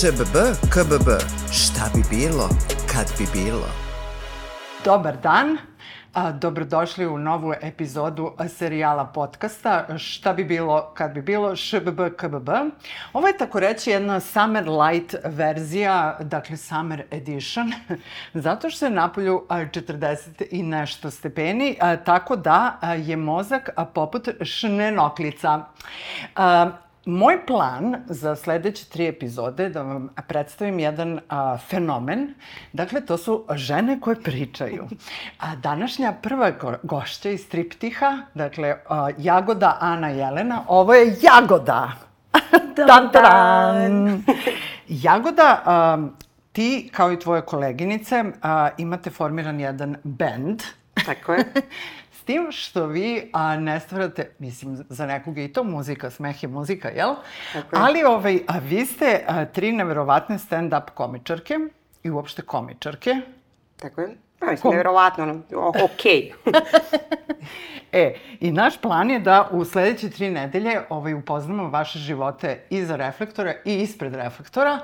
ŠBB, KBB, šta bi bilo, kad bi bilo. Dobar dan, dobrodošli u novu epizodu serijala podcasta Šta bi bilo kad bi bilo ŠBB KBB. Ovo je tako reći jedna summer light verzija, dakle summer edition, zato što je napolju 40 i nešto stepeni, tako da je mozak poput šnenoklica. Moj plan za sledeće tri epizode je da vam predstavim jedan a, fenomen. Dakle, to su žene koje pričaju. A današnja prva go gošća iz Triptiha, dakle, a, Jagoda Ana Jelena, ovo je Jagoda! Dobar dan! Jagoda, a, ti kao i tvoje koleginice a, imate formiran jedan band. Tako je. tim što vi a, ne stvarate, mislim, za nekog je i to muzika, smeh je muzika, jel? Tako je. Ali ovaj, a, vi ste a, tri neverovatne stand-up komičarke i uopšte komičarke. Tako je. Pa, mislim, Kom... neverovatno, ono, okej. Okay. e, i naš plan je da u sledeće tri nedelje ovaj, upoznamo vaše živote iza reflektora i ispred reflektora.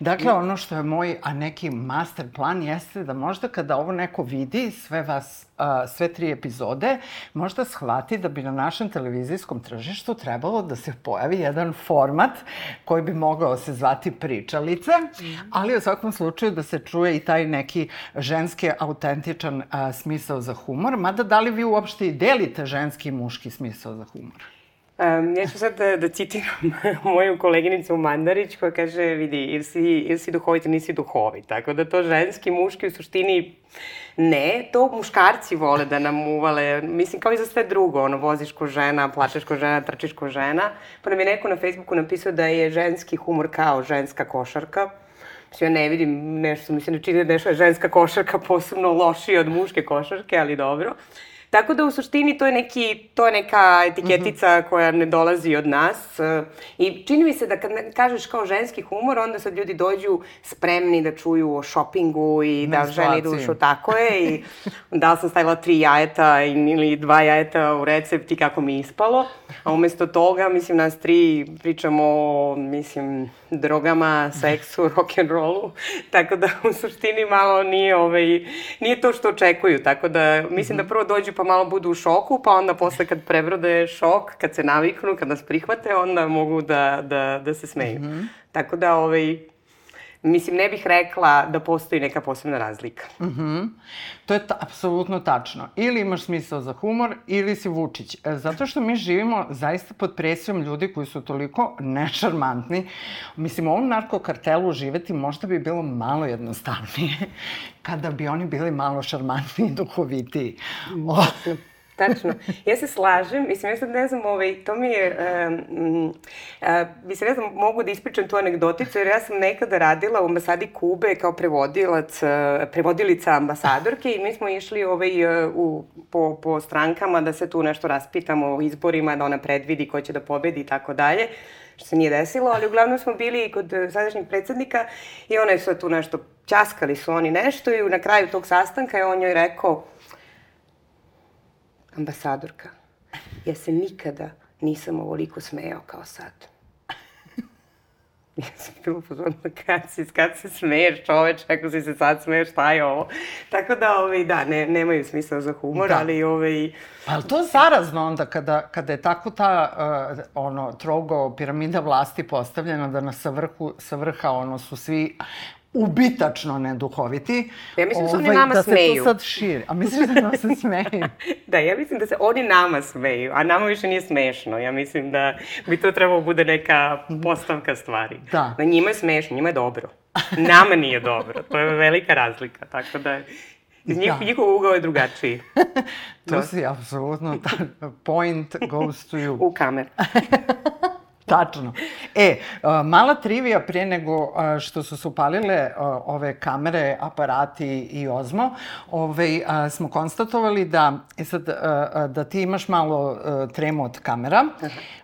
Dakle, ono što je moj, a neki master plan jeste da možda kada ovo neko vidi, sve vas a, sve tri epizode, možda shvati da bi na našem televizijskom tržištu trebalo da se pojavi jedan format koji bi mogao se zvati pričalice, ali u svakom slučaju da se čuje i taj neki ženski autentičan a, smisao za humor. Mada da li vi uopšte i delite ženski i muški smisao za humor? Um, ja ću sad da, da citiram moju koleginicu Mandarić koja kaže, vidi, ili si, ili si duhovit ili nisi duhovit. Tako da to ženski, muški u suštini ne, to muškarci vole da nam uvale, mislim kao i za sve drugo, ono, voziš ko žena, plačeš ko žena, trčiš ko žena. Pa nam je neko na Facebooku napisao da je ženski humor kao ženska košarka. Mislim, ja ne vidim nešto, mislim, ne čini da nešto je ženska košarka posebno lošija od muške košarke, ali dobro. Tako da u suštini to je, neki, to je neka etiketica mm -hmm. koja ne dolazi od nas i čini mi se da kad kažeš kao ženski humor, onda sad ljudi dođu spremni da čuju o šopingu i da žene idu što tako je i da sam stavila tri jajeta ili dva jajeta u recept i kako mi ispalo. A umesto toga, mislim, nas tri pričamo o, mislim, drogama, seksu, rock'n'rollu, tako da u suštini malo nije, ovaj, nije to što očekuju, tako da mislim mm -hmm. da prvo dođu pa malo budu u šoku, pa onda posle kad prebrode šok, kad se naviknu, kad nas prihvate, onda mogu da, da, da se smeju. Mm -hmm. Tako da, ovaj, Mislim, ne bih rekla da postoji neka posebna razlika. Mm -hmm. To je ta, apsolutno tačno. Ili imaš smisao za humor, ili si Vučić. E, zato što mi živimo zaista pod presijom ljudi koji su toliko nešarmantni. Mislim, u ovom narkokartelu živeti možda bi bilo malo jednostavnije kada bi oni bili malo šarmantniji i duhovitiji. Oh. Tačno. Ja se slažem, mislim, ja sad ne znam, ovaj, to mi je, mislim, ne znam, mogu da ispričam tu anegdoticu, jer ja sam nekada radila u ambasadi Kube kao prevodilac, uh, prevodilica ambasadorke i mi smo išli ovaj, uh, u, po, po strankama da se tu nešto raspitamo o izborima, da ona predvidi ko će da pobedi i tako dalje što se nije desilo, ali uglavnom smo bili kod sadašnjeg predsednika i ona je sad tu nešto, ćaskali su oni nešto i na kraju tog sastanka je on joj rekao, ambasadorka, ja se nikada nisam ovoliko smejao kao sad. ja sam bila pozorna, kad, si, kad se smeješ čoveč, ako si se sad smeješ, šta je ovo? Tako da, ovaj, da, ne, nemaju smisla za humor, da. ali... Ovaj... Ali to je zarazno onda, kada, kada je tako ta, uh, ono, trogo piramida vlasti postavljena, da na sa, vrhu, sa vrha, ono, su svi ubitačno neduhoviti. Ja mislim da se ovaj, oni nama da smeju. Da se to sad širi. A misliš da nam se smeju? da, ja mislim da se oni nama smeju, a nama više nije smešno. Ja mislim da bi to trebalo bude neka postavka stvari. Da. Njima je smešno, njima je dobro. Nama nije dobro. To je velika razlika. Tako da Iz njih, da. njihov ugao je drugačiji. to si apsolutno, point goes to you. U kamer. Tačno. E, mala trivija prije nego što su se upalile ove kamere, aparati i ozmo, ove, smo konstatovali da, e sad, da ti imaš malo tremu od kamera,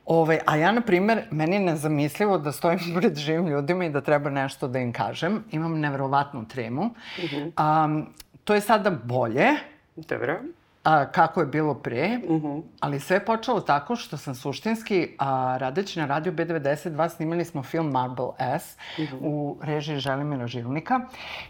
ove, a ja, na primer, meni je nezamislivo da stojim pred živim ljudima i da treba nešto da im kažem. Imam nevrovatnu tremu. Uh -huh. um, to je sada bolje. Dobro. A, kako je bilo pre, uh -huh. ali sve je počelo tako što sam suštinski, a, radeći na radio B92, snimali smo film Marble S uh -huh. u režiji Želimira Žilnika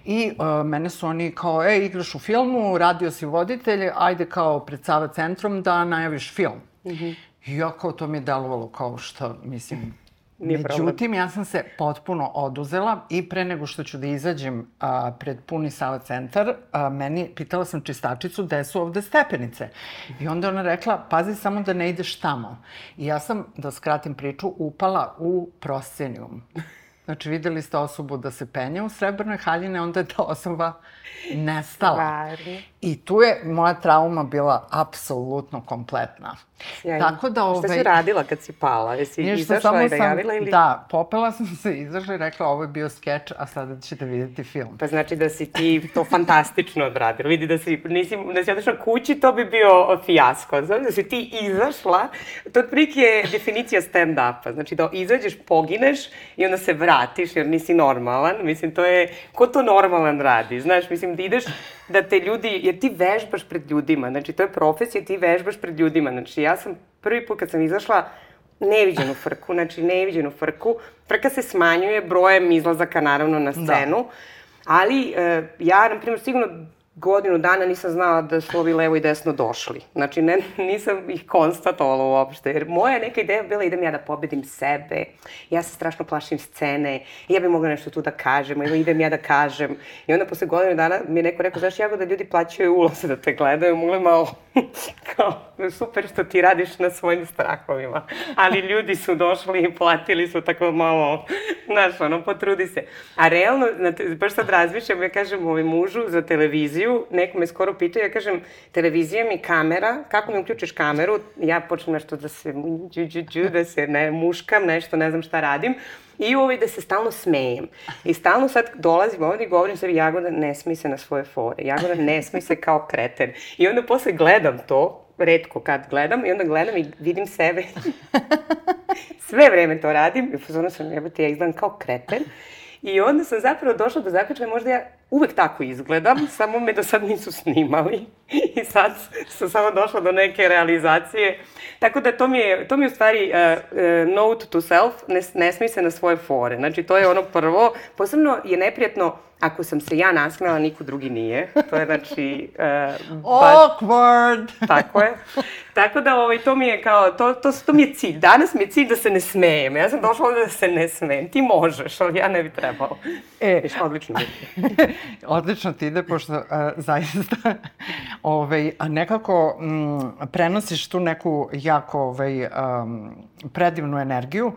i a, mene su oni kao, e, igraš u filmu, radio si voditelj, ajde kao pred Sava centrom da najaviš film. Uh -huh. I ja kao to mi je delovalo kao što, mislim, Nije Međutim, problem. ja sam se potpuno oduzela i pre nego što ću da izađem a, pred puni sala centar, a, meni, pitala sam čistačicu gde su ovde stepenice. I onda ona rekla, pazi samo da ne ideš tamo. I ja sam, da skratim priču, upala u proscenijum. Znači, videli ste osobu da se penje u srebrnoj haljine, onda je ta osoba nestala. Stvarno. I tu je moja trauma bila apsolutno kompletna. Sjajno. Tako da, ovaj... Šta si ovaj, radila kad si pala? Jesi izašla i da javila ili... Da, popela sam se, izašla i rekla ovo je bio skeč, a sada ćete videti film. Pa znači da si ti to fantastično odradila. Vidi da si, nisi, da si otišla kući, to bi bio fijasko. Znači da si ti izašla, to otprilike je definicija stand-upa. Znači da izađeš, pogineš i onda se vratiš jer nisi normalan. Mislim, to je, ko to normalan radi? Znaš, mislim da ideš da te ljudi, jer ti vežbaš pred ljudima, znači to je profesija, ti vežbaš pred ljudima, znači ja sam prvi put kad sam izašla, neviđenu frku, znači neviđenu frku, frka se smanjuje brojem izlazaka naravno na da. scenu, da. ali uh, ja, na primjer, sigurno godinu dana nisam znala da su ovi levo i desno došli. Znači, ne, nisam ih konstatovala uopšte. Jer moja neka ideja bila idem ja da pobedim sebe. Ja se strašno plašim scene. Ja bih mogla nešto tu da kažem. Evo idem ja da kažem. I onda posle godinu dana mi je neko rekao, znaš, jako da ljudi plaćaju ulose da te gledaju. Mogli malo, kao, super što ti radiš na svojim strahovima. Ali ljudi su došli i platili su tako malo, znaš, ono, potrudi se. A realno, baš sad razmišljam, ja kažem ovoj mužu za televiziju, televiziju, neko me skoro pitao, ja kažem, televizija mi kamera, kako mi uključiš kameru, ja počnem nešto da se, džu, džu, džu, da se ne, muškam, nešto, ne znam šta radim, i ovaj da se stalno smejem. I stalno sad dolazim ovde i govorim sebi, Jagoda ne smi se na svoje fore, Jagoda ne smi se kao kreten. I onda posle gledam to, redko kad gledam, i onda gledam i vidim sebe. Sve vreme to radim, i pozorno sam, jebate, ja izgledam kao kreten. I onda sam zapravo došla do zaključka, možda ja uvek tako izgledam, samo me do sad nisu snimali i sad sam samo došla do neke realizacije. Tako da to mi je, to mi je u stvari uh, uh, note to self, ne, ne smij se na svoje fore. Znači to je ono prvo, posebno je neprijatno ako sam se ja nasmela, niko drugi nije. To je znači... Uh, Awkward! Tako je. Tako da ovaj, to mi je kao, to, to, to mi je cilj. Danas mi je cilj da se ne smejem. Ja sam došla ovde da se ne smejem. Ti možeš, ali ja ne bi trebao. E, Viš, odlično. odlično ti ide, pošto uh, zaista ovaj, nekako m, prenosiš tu neku jako ovaj, um, predivnu energiju,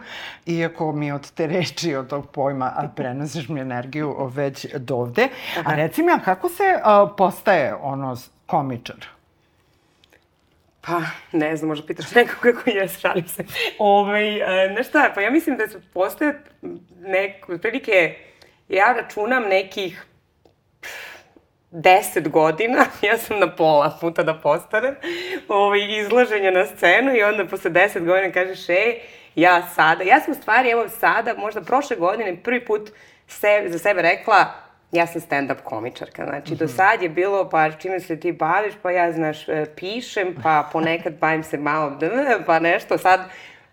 iako mi od te reči, od tog pojma, a prenosiš mi energiju već dovde. A reci mi, a kako se uh, postaje ono komičar? Pa, ne znam, možda pitaš nekog kako je, šalim se. Ove, ovaj, ne šta, pa ja mislim da se postoje neko, prilike, ja računam nekih deset godina, ja sam na pola puta da postanem, ovaj, izlaženja na scenu i onda posle deset godina kažeš, ej, ja sada, ja sam u stvari, evo sada, možda prošle godine, prvi put se, za sebe rekla, ja sam stand-up komičarka. Znači, mm -hmm. do mhm. sad je bilo, pa čime se ti baviš, pa ja, znaš, e, pišem, pa ponekad bavim se malo, pa nešto, sad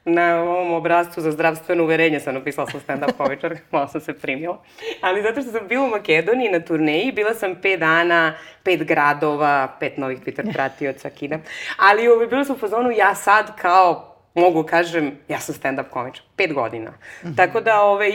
na ovom obrazcu za zdravstveno uverenje sam napisala sam stand-up komičar, malo sam se primila. Ali zato što sam bila u Makedoniji na turneji, bila sam pet dana, pet gradova, pet novih Twitter pratioca, kida. Ali ovaj, bila sam u fazonu, ja sad kao mogu kažem, ja sam stand-up komičar, pet godina. Mm -hmm. Tako da, ovaj,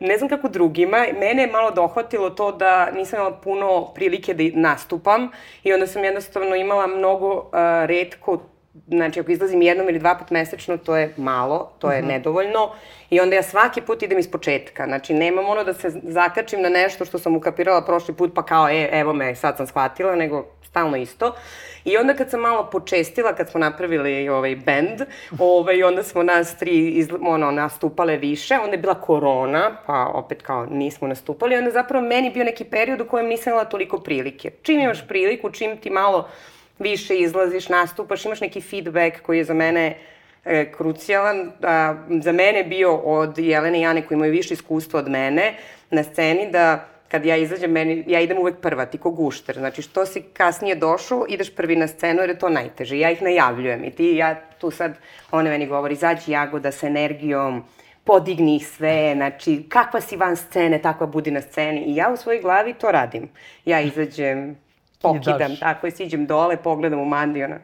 ne znam kako drugima, mene je malo dohvatilo to da nisam imala puno prilike da nastupam i onda sam jednostavno imala mnogo uh, redko znači ako izlazim jednom ili dva put mesečno, to je malo, to je mhm. -huh. nedovoljno i onda ja svaki put idem iz početka. Znači nemam ono da se zakačim na nešto što sam ukapirala prošli put pa kao e, evo me, sad sam shvatila, nego stalno isto. I onda kad sam malo počestila, kad smo napravili ovaj band, ovaj, onda smo nas tri iz, ono, nastupale više, onda je bila korona, pa opet kao nismo nastupali, onda zapravo meni bio neki period u kojem nisam imala toliko prilike. Čim imaš priliku, čim ti malo više izlaziš, nastupaš, imaš neki feedback koji je za mene e, krucijalan. A, za mene bio od Jelene i Jane koji imaju više iskustva od mene na sceni da kad ja izađem, meni, ja idem uvek prva, ti ko gušter. Znači, što si kasnije došao, ideš prvi na scenu jer je to najteže. Ja ih najavljujem i ti, ja tu sad, one meni govori, izađi Jagoda sa energijom, podigni ih sve, znači, kakva si van scene, takva budi na sceni. I ja u svojoj glavi to radim. Ja izađem, pokidam, tako i siđem dole, pogledam u Mandi, ona,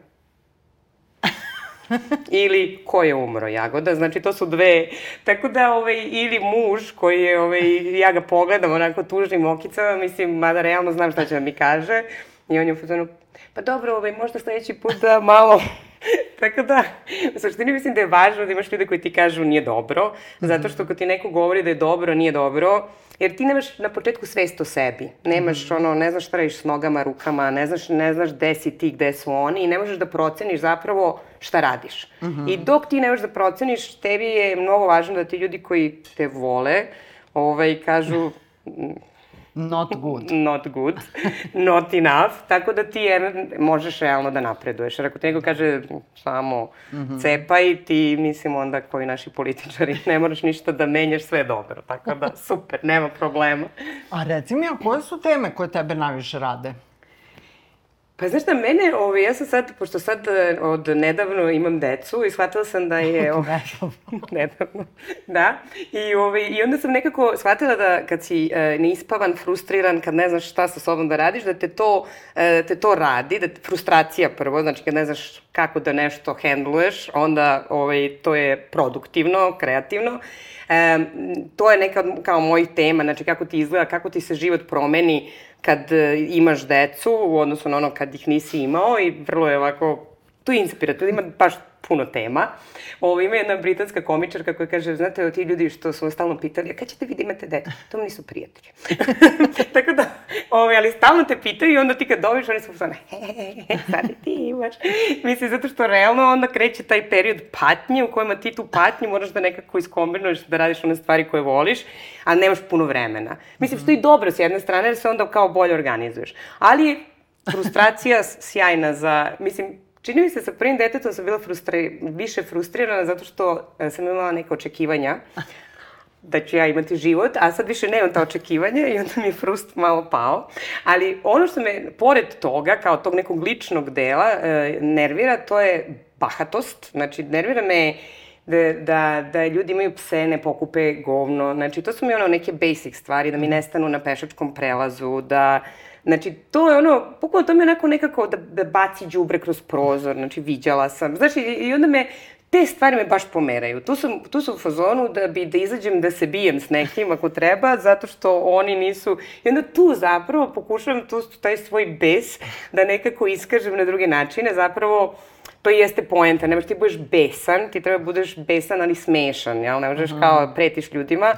ili ko je umro Jagoda, znači to su dve, tako da ovaj, ili muž koji je, ovaj, ja ga pogledam onako tužnim okicama, mislim, mada realno znam šta će da mi kaže, i on je u fazonu, pa dobro, ovaj, možda sledeći put da malo Tako da, u suštini mislim da je važno da imaš ljude koji ti kažu nije dobro, zato što kad ti neko govori da je dobro, nije dobro, jer ti nemaš na početku svest o sebi. Nemaš ono, ne znaš šta radiš s nogama, rukama, ne znaš, ne znaš gde si ti, gde su oni i ne možeš da proceniš zapravo šta radiš. Mm -hmm. I dok ti ne možeš da proceniš, tebi je mnogo važno da ti ljudi koji te vole, ovaj, kažu Not good. Not good. Not enough. Tako da ti je, možeš realno da napreduješ. Jer ako ti nego kaže samo mm -hmm. cepaj, ti mislim onda koji naši političari ne moraš ništa da menjaš, sve dobro. Tako da super, nema problema. A reci mi, a koje su teme koje tebe najviše rade? Pa znaš šta, mene, ovaj, ja sam sad, pošto sad e, od nedavno imam decu i shvatila sam da je... Ovaj, nedavno. Da. I, ovaj, I onda sam nekako shvatila da kad si e, neispavan, frustriran, kad ne znaš šta sa sobom da radiš, da te to, e, te to radi, da te, frustracija prvo, znači kad ne znaš kako da nešto hendluješ, onda ovaj, to je produktivno, kreativno. E, to je neka kao mojih tema, znači kako ti izgleda, kako ti se život promeni kad e, imaš decu u odnosu na ono kad ih nisi imao i vrlo je ovako, to je inspirativno, ima baš puno tema. Ovo, ima jedna britanska komičarka koja kaže, znate, ti ljudi što su stalno pitali, a kad ćete vi da imate dete? To mi nisu prijatelji. Tako da, ovo, ali stalno te pitaju i onda ti kad dobiš, oni su uzmane, he, sad i ti imaš. Mislim, zato što realno onda kreće taj period patnje u kojima ti tu patnju moraš da nekako iskombinuješ, da radiš one stvari koje voliš, a nemaš puno vremena. Mislim, što je dobro s jedne strane, jer se onda kao bolje organizuješ. Ali frustracija sjajna za, mislim, Čini mi se sa prvim detetom sam bila frustri, više frustrirana zato što e, sam imala neke očekivanja da ću ja imati život, a sad više nemam ta očekivanja i onda mi je frust malo pao. Ali ono što me, pored toga, kao tog nekog ličnog dela, e, nervira, to je bahatost. Znači, nervira me da, da, da ljudi imaju pse, ne pokupe govno. Znači, to su mi ono neke basic stvari, da mi nestanu na pešačkom prelazu, da Znači, to je ono, bukvalno to mi je onako nekako da, da baci džubre kroz prozor, znači viđala sam. Znači, i onda me, te stvari me baš pomeraju. Tu sam, tu sam u fazonu da bi, da izađem da se bijem s nekim ako treba, zato što oni nisu... I onda tu zapravo pokušavam tu taj svoj bes da nekako iskažem na druge načine, zapravo to jeste poenta, ne možeš ti budeš besan, ti treba budeš besan, ali smešan, jel? Ne možeš kao pretiš ljudima.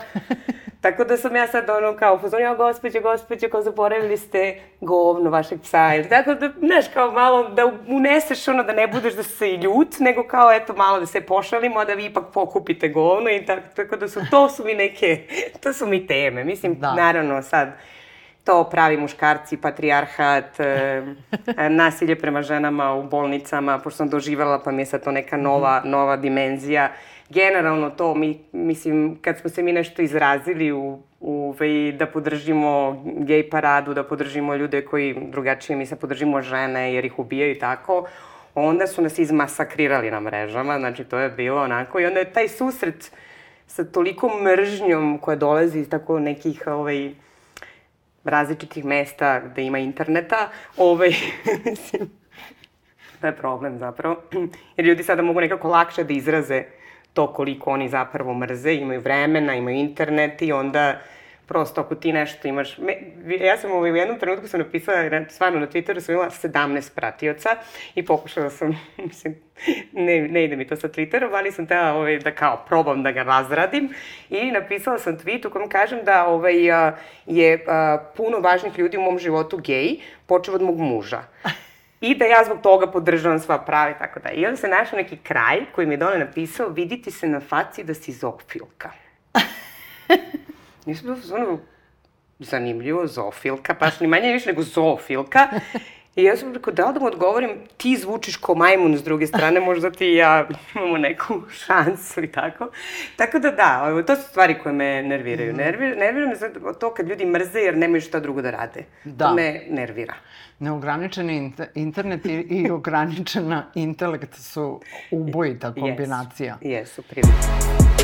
Tako da sam ja sad ono kao ja gospođe, gospođe, kao zaboravili ste govno vašeg psa. Ili tako da, znaš, kao malo da uneseš ono da ne budeš da se ljut, nego kao eto malo da se pošalimo, da vi ipak pokupite govno i tako, tako da su, to su mi neke, to su mi teme. Mislim, da. naravno sad, to pravi muškarci, patrijarhat, e, nasilje prema ženama u bolnicama, pošto sam doživala pa mi je sad to neka nova, nova dimenzija generalno to, mi, mislim, kad smo se mi nešto izrazili u, u vej, da podržimo gej paradu, da podržimo ljude koji drugačije misle, podržimo žene jer ih ubijaju i tako, onda su nas izmasakrirali na mrežama, znači to je bilo onako i onda je taj susret sa toliko mržnjom koja dolazi iz tako nekih ovaj, različitih mesta gde ima interneta, ovaj, mislim, to je problem zapravo, jer ljudi sada mogu nekako lakše da izraze to koliko oni zapravo mrze, imaju vremena, imaju internet i onda prosto ako ti nešto imaš... Me, ja sam u jednom trenutku sam napisala, stvarno na Twitteru sam imala 17 pratioca i pokušala sam, mislim, ne, ne ide mi to sa Twitterom, ali sam tela ovaj, da kao probam da ga razradim i napisala sam tweet u kojem kažem da ovaj, je a, puno važnih ljudi u mom životu gej, počeo od mog muža i da ja zbog toga podržavam sva prava i tako da. I onda se našao neki kraj koji mi je dole napisao, viditi se na faci da si zoofilka. Nisam bilo ono zanimljivo, zoofilka, baš ni manje više nego zoofilka. I ja sam rekao, da li da mu odgovorim, ti zvučiš ko majmun s druge strane, možda ti i ja imamo neku šansu i tako. Tako da da, to su stvari koje me nerviraju. Nervira, nervira me to kad ljudi mrze jer nemaju šta drugo da rade. Da. To me nervira. Neograničeni inter internet i, i ograničena intelekt su ubojita kombinacija. Jesu, jesu prilično.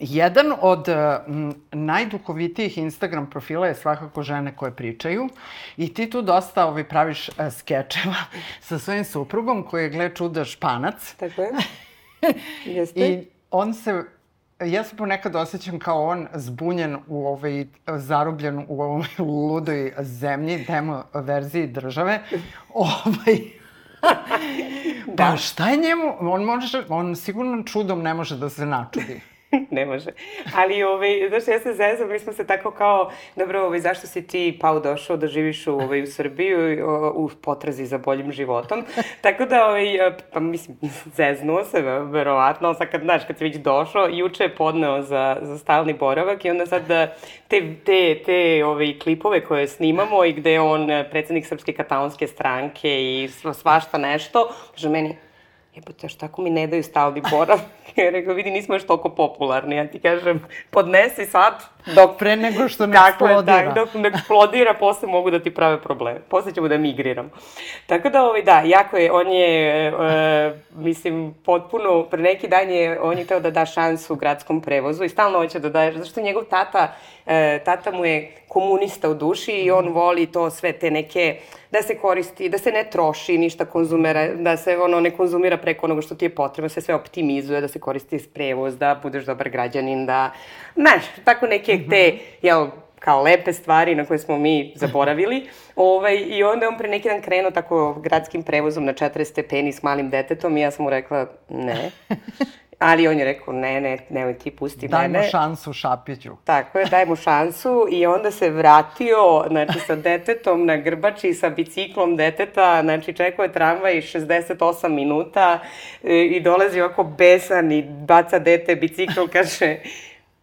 Jedan od m, najduhovitijih Instagram profila je svakako žene koje pričaju i ti tu dosta ovaj, praviš uh, skečeva sa svojim suprugom koji je, gle čuda, španac. Tako je. Jeste. I on se ja se ponekad osjećam kao on zbunjen u ovaj, zarobljen u ovoj ludoj zemlji, demo verziji države. ovaj, da. Pa šta je njemu? On, može, on sigurno čudom ne može da se načudi. ne može. Ali, ovaj, znaš, ja se zezam, mi smo se tako kao, dobro, ovaj, zašto si ti, Pau, došao da živiš u, ovaj, u Srbiju u potrazi za boljim životom. Tako da, ovaj, pa mislim, zeznuo se, verovatno, sad kad, znaš, kad si već došao, juče je podneo za, za stalni boravak i onda sad da te, te, te ovaj, klipove koje snimamo i gde je on predsednik Srpske katalonske stranke i svašta nešto, kaže meni, jebote, šta ako mi ne daju stalni borav? Ja rekao, vidi, nismo još toliko popularni. Ja ti kažem, podnesi sad, dok... Pre nego što ne eksplodira. Tako dok ne eksplodira, posle mogu da ti prave probleme. Posle ćemo da migriramo. Tako da, ovaj, da, jako je, on je, e, mislim, potpuno, pre neki dan je, on je teo da da šansu gradskom prevozu i stalno hoće da daje, zašto njegov tata, e, tata mu je komunista u duši i on voli to sve te neke, da se koristi, da se ne troši ništa konzumera, da se ono ne konzumira preko onoga što ti je potrebno, da se sve optimizuje, da se koristi prevoz, da budeš dobar građanin, da, znaš, tako neke te, jel, kao lepe stvari na koje smo mi zaboravili. Ovaj, I onda on pre neki dan krenuo tako gradskim prevozom na 40 stepeni s malim detetom i ja sam mu rekla ne. Ali on je rekao, ne, ne, nemoj ti pusti daj mene. Daj mu šansu Šapiću. Tako je, daj mu šansu i onda se vratio, znači, sa detetom na grbači, sa biciklom deteta, znači, čekao je tramvaj 68 minuta e, i dolazi ovako besan i baca dete bicikl, kaže,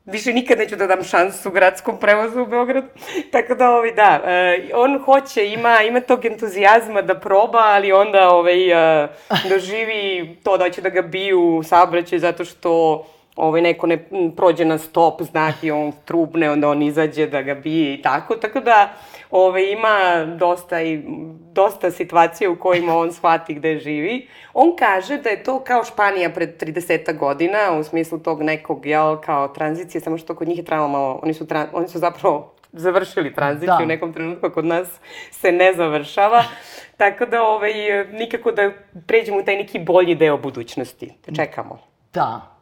više nikad neću da dam šansu gradskom prevozu u Beogradu. Tako da, ovaj, da, uh, on hoće, ima, ima tog entuzijazma da proba, ali onda ovaj, uh, doživi to da će da ga biju saobraćaj zato što ovaj, neko ne prođe na stop znak i on trubne, onda on izađe da ga bije i tako. Tako da, ove, ima dosta, i, dosta situacija u kojima on shvati gde živi. On kaže da je to kao Španija pred 30 godina, u smislu tog nekog, jel, kao tranzicije, samo što kod njih je trebalo malo, oni su, tra, oni su zapravo završili tranziciju da. u nekom trenutku, kod nas se ne završava. Tako da ovaj, nikako da pređemo u taj neki bolji deo budućnosti. Čekamo. Da,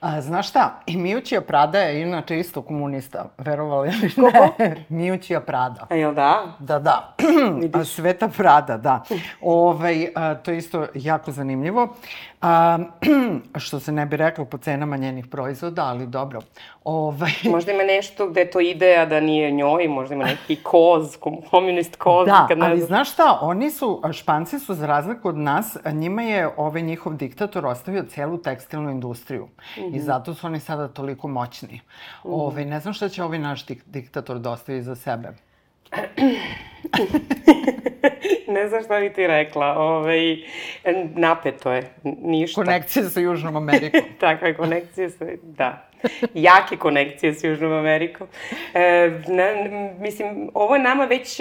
A, znaš šta, i Miućija Prada je inače isto komunista, verovali li ne? Kako? Miućija Prada. A jel da? Da, da. Sveta Prada, da. Ove, ovaj, a, to je isto jako zanimljivo. A, što se ne bi reklo po cenama njenih proizvoda, ali dobro. Ovaj, možda ima nešto gde to ide, a da nije njoj, možda ima neki koz, komunist koz. Da, kad ne ali znaš šta, oni su, Španci su za razliku od nas, njima je ovaj njihov diktator ostavio celu tekstilnu industriju. Mm -hmm. I zato su oni sada toliko moćni. Mm -hmm. Ovaj, ne znam šta će ovaj naš dik diktator da ostavi za sebe. ne znam šta bi ti rekla. Ovaj, napeto je, ništa. Konekcije sa Južnom Amerikom. Tako je, konekcije sa, da. Jake konekcije sa Južnom Amerikom. E, ne, mislim, ovo je nama već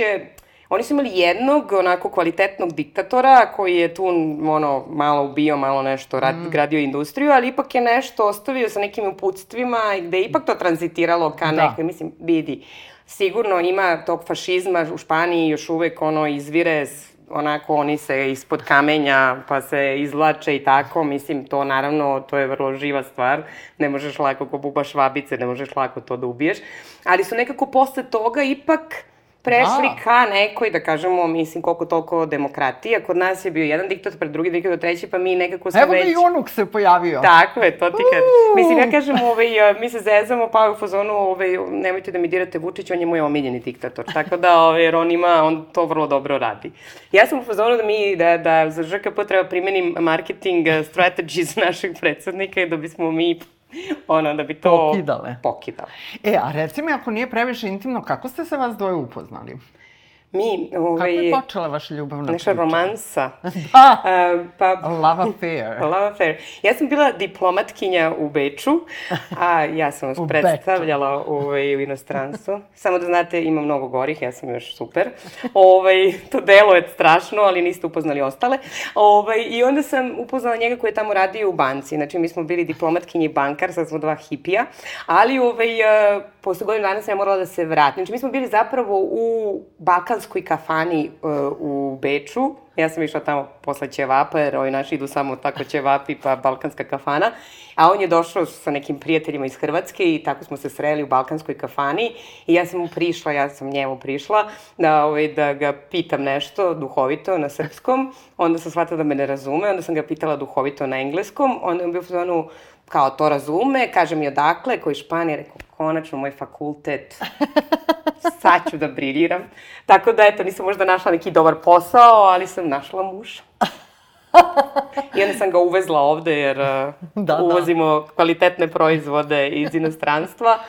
Oni su imali jednog onako kvalitetnog diktatora koji je tu ono, malo ubio, malo nešto rad, mm. gradio industriju, ali ipak je nešto ostavio sa nekim uputstvima gde je ipak to tranzitiralo ka da. nekoj, mislim, vidi, sigurno ima tog fašizma u Španiji još uvek ono izvire onako oni se ispod kamenja pa se izlače i tako, mislim to naravno to je vrlo živa stvar, ne možeš lako ko bubaš vabice, ne možeš lako to da ubiješ, ali su nekako posle toga ipak prešli da. ka nekoj, da kažemo, mislim, koliko toliko demokratija. Kod nas je bio jedan diktator, pred drugi diktator, treći, pa mi nekako smo Evo već... Evo da i unuk se pojavio. Tako je, to ti kad... Mislim, ja kažem, ovaj, mi se zezamo, pa u fazonu, ovaj, nemojte da mi dirate Vučić, on je moj omiljeni diktator. Tako da, ovaj, jer on ima, on to vrlo dobro radi. Ja sam u fazonu da mi, da, da za ŽKP treba primenim marketing strategies našeg predsednika i da bismo mi ono, da bi to... Pokidale. Pokidale. E, a reci mi, ako nije previše intimno, kako ste se vas dvoje upoznali? Mi, ovaj... Kako je počela vaša ljubavna Naša priča? romansa. Da. Uh, pa, Love affair. Love affair. Ja sam bila diplomatkinja u Beču, a ja sam vas U predstavljala ovaj, u inostranstvu. Samo da znate, ima mnogo gorih, ja sam još super. Ovaj, to delo je strašno, ali niste upoznali ostale. Ovaj, I onda sam upoznala njega koji je tamo radio u banci. Znači, mi smo bili diplomatkinji i bankar, sad smo dva hipija. Ali, ovaj, uh, posle godinu dana sam ja morala da se vratim. Znači, mi smo bili zapravo u balkanskoj kafani uh, u Beču. Ja sam išla tamo posle ćevapa, jer ovi naši idu samo tako ćevapi pa balkanska kafana. A on je došao sa nekim prijateljima iz Hrvatske i tako smo se sreli u balkanskoj kafani. I ja sam mu prišla, ja sam njemu prišla da, ovaj, da ga pitam nešto duhovito na srpskom. Onda sam shvatila da me ne razume, onda sam ga pitala duhovito na engleskom. Onda je bio u fazonu, kao to razume, kaže mi odakle, koji Španija, rekao, konačno moj fakultet, sad ću da briljiram. Tako da, eto, nisam možda našla neki dobar posao, ali sam našla muža. I onda sam ga uvezla ovde, jer da, Da, da. uvozimo kvalitetne proizvode iz inostranstva.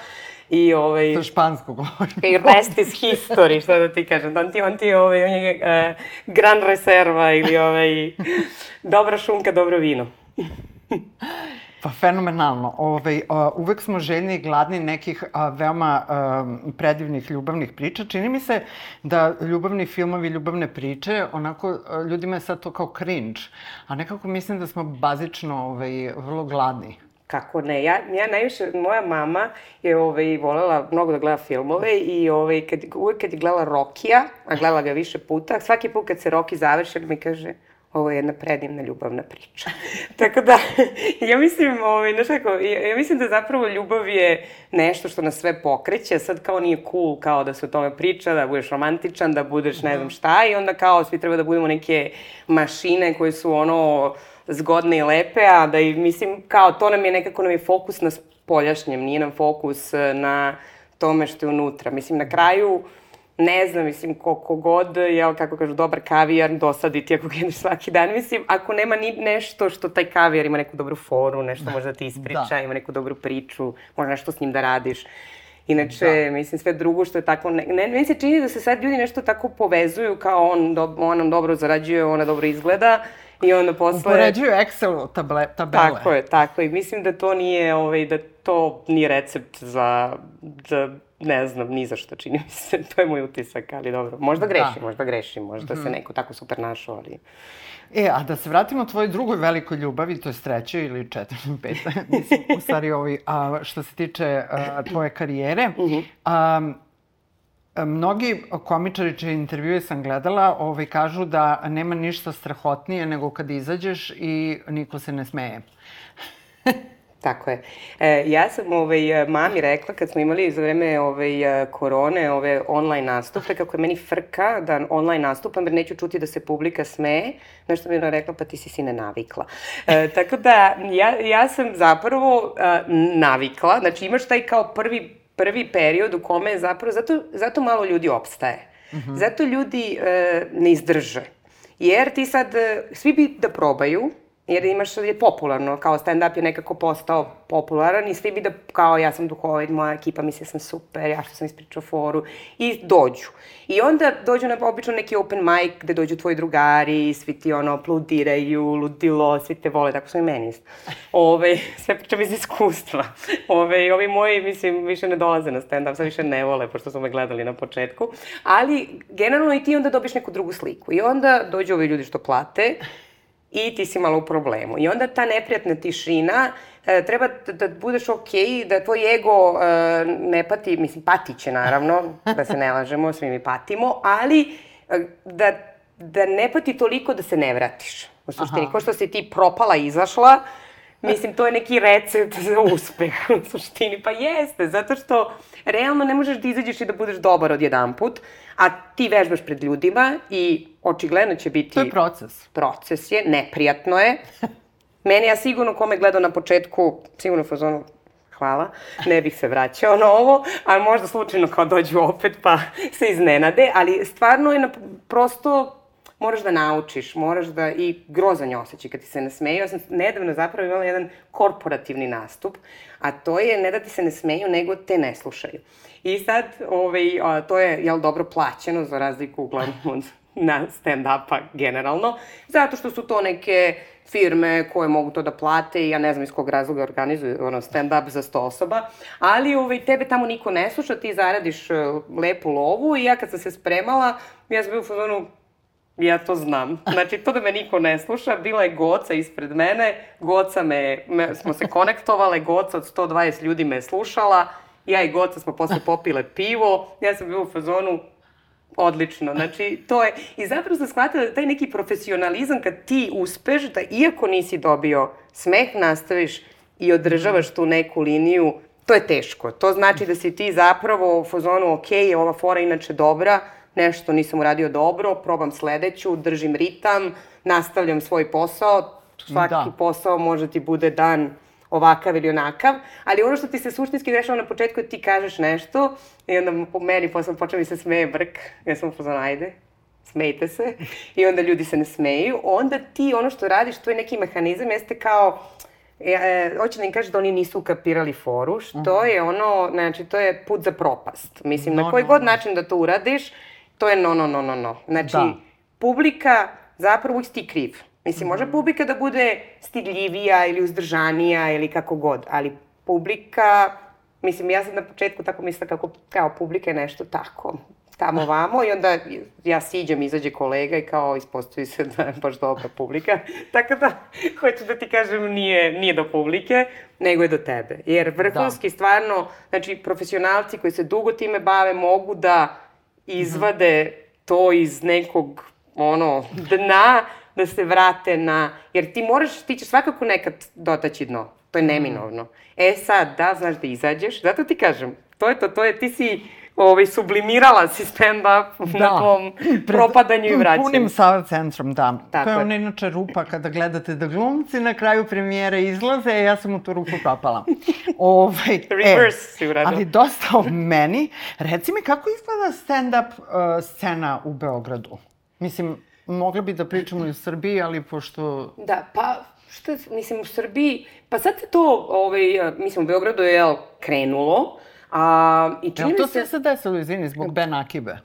I ovaj... To špansko govorim. I rest is history, šta da ti kažem. On ti, on ti ovaj, on je uh, gran reserva ili ovaj, dobra šunka, dobro vino. Pa fenomenalno. Ove, a, uvek smo željni i gladni nekih a, veoma a, predivnih ljubavnih priča. Čini mi se da ljubavni filmovi, ljubavne priče, onako, a, ljudima je sad to kao cringe. A nekako mislim da smo bazično ovaj, vrlo gladni. Kako ne? Ja, ja najviše, moja mama je ovaj, volela mnogo da gleda filmove i ovaj, kad, uvek kad je gledala Rokija, a gledala ga više puta, svaki put kad se Roki završi, mi kaže, ovo je jedna predivna ljubavna priča. Tako da, ja mislim, ovaj, znaš kako, ja, ja mislim da zapravo ljubav je nešto što nas sve pokreće, sad kao nije cool kao da se o tome priča, da budeš romantičan, da budeš ne znam šta i onda kao svi treba da budemo neke mašine koje su ono zgodne i lepe, a da i mislim kao to nam je nekako nam je fokus na spoljašnjem, nije nam fokus eh, na tome što je unutra. Mislim, na kraju, ne znam, mislim, koliko god, jel, kako kažu, dobar kavijar dosadi ti ako ga jedeš svaki dan, mislim, ako nema ni nešto što taj kavijar ima neku dobru foru, nešto može da ti ispriča, Da. ima neku dobru priču, može nešto s njim da radiš. Inače, da. mislim, sve drugo što je tako, ne, ne, meni se čini da se sad ljudi nešto tako povezuju kao on, do, on nam dobro zarađuje, ona dobro izgleda i onda posle... Upoređuju Excel table, tabele. Tako je, tako je. Mislim da to nije, ovaj, da to nije recept za, za ne znam, ni za što čini mi se. To je moj utisak, ali dobro. Možda grešim, Da. možda grešim, možda se neko tako super našao, ali... E, a da se vratimo tvojoj drugoj velikoj ljubavi, to je trećoj ili četvrtoj, petoj, mislim, u stvari ovi, a, što se tiče a, tvoje karijere. a, mnogi komičari čije intervjue sam gledala ovaj, kažu da nema ništa strahotnije nego kad izađeš i niko se ne smeje. Tako je. E, ja sam ovaj, mami rekla kad smo imali za vreme ovaj, korone ove online nastupe, kako je meni frka da online nastupam jer neću čuti da se publika smeje. Nešto mi je ona rekla, pa ti si sine navikla. E, tako da ja, ja sam zapravo a, navikla, znači imaš taj kao prvi, prvi period u kome zapravo, zato, zato malo ljudi opstaje. Zato ljudi e, ne izdrže. Jer ti sad, e, svi bi da probaju, jer imaš, je popularno, kao stand-up je nekako postao popularan i svi bi da, kao ja sam duhovit, moja ekipa misli da sam super, ja što sam ispričao foru, i dođu. I onda dođu na obično neki open mic gde dođu tvoji drugari, svi ti ono aplaudiraju, ludilo, svi te vole, tako su i meni. Ove, sve pričam iz iskustva. Ove, ovi moji, mislim, više ne dolaze na stand-up, sad više ne vole, pošto su me gledali na početku. Ali, generalno i ti onda dobiš neku drugu sliku. I onda dođu ovi ljudi što plate, i ti si malo u problemu. I onda ta neprijatna tišina, e, treba da, da budeš okej, da tvoj ego e, ne pati, mislim, pati će naravno, da se ne lažemo, svi mi patimo, ali e, da, da ne pati toliko da se ne vratiš. U suštini, Aha. ko što si ti propala izašla, Mislim, to je neki recept za uspeh u suštini. Pa jeste, zato što realno ne možeš da izađeš i da budeš dobar od jedan put, a ti vežbaš pred ljudima i očigledno će biti... To je proces. Proces je, neprijatno je. Meni ja sigurno kome gledao na početku, sigurno fazonu, hvala, ne bih se vraćao na ovo, ali možda slučajno kao dođu opet pa se iznenade, ali stvarno je na, prosto moraš da naučiš, moraš da, i grozan je osjećaj kad ti se ne smeju. Ja sam nedavno zapravo imala jedan korporativni nastup, a to je ne da ti se ne smeju, nego te ne slušaju. I sad, ovaj, a, to je, jel, dobro plaćeno, za razliku uglavnom od na stand-upa generalno, zato što su to neke firme koje mogu to da plate i ja ne znam iz kog razloga organizuju ono, stand-up za 100 osoba, ali ovaj, tebe tamo niko ne sluša, ti zaradiš uh, lepu lovu i ja kad sam se spremala, ja sam bio u fazonu, ja to znam. Znači, to da me niko ne sluša, bila je Goca ispred mene, Goca me, me smo se konektovale, Goca od 120 ljudi me slušala, ja i Goca smo posle popile pivo, ja sam bila u fazonu, odlično. Znači, to je, i zapravo sam shvatila da taj neki profesionalizam kad ti uspeš da iako nisi dobio smeh, nastaviš i održavaš tu neku liniju, to je teško. To znači da si ti zapravo u fazonu, ok, ova fora inače dobra, nešto nisam uradio dobro, probam sledeću, držim ritam, nastavljam svoj posao, svaki da. posao može ti bude dan ovakav ili onakav, ali ono što ti se suštinski dešava na početku je ti kažeš nešto i onda po meni posle počne mi se smeje brk, ja sam pozvan, ajde, smejte se, i onda ljudi se ne smeju, onda ti ono što radiš, to je neki mehanizam, jeste kao, e, e, hoće da im kaže da oni nisu ukapirali foru, što uh mhm. -huh. je ono, znači, to je put za propast. Mislim, no, na koji no, god no. način da to uradiš, to je no, no, no, no, no. Znači, da. publika, zapravo uvijek ti kriv. Mislim, može mhm. publika da bude stidljivija ili uzdržanija ili kako god, ali publika, mislim, ja sam na početku tako mislila kako kao publika je nešto tako, tamo vamo i onda ja siđem, izađe kolega i kao ispostavi se da je baš dobra publika. Tako da, hoću da ti kažem, nije, nije do publike, nego je do tebe. Jer vrhunski da. stvarno, znači profesionalci koji se dugo time bave mogu da izvade to iz nekog ono, dna da se vrate na... Jer ti moraš, ti ćeš svakako nekad dotaći dno. To je neminovno. E sad, da, znaš da izađeš, zato ti kažem, to je to, to je, ti si ovaj, sublimirala si stand-up da. na tom propadanju i vraćanju. Punim Sava centrom, da. Tako to je ona inače rupa kada gledate da glumci na kraju premijere izlaze, ja sam u tu rupu propala. ovaj, Reverse e, si uradila. Ali dosta o meni. Reci mi, kako izgleda stand-up uh, scena u Beogradu? Mislim, mogli bi da pričamo i u Srbiji, ali pošto... Da, pa što, mislim, u Srbiji, pa sad se to, ovaj, mislim, u Beogradu je, jel, krenulo, a, i čini se... to se sad desilo, izvini, zbog Ben Akibe?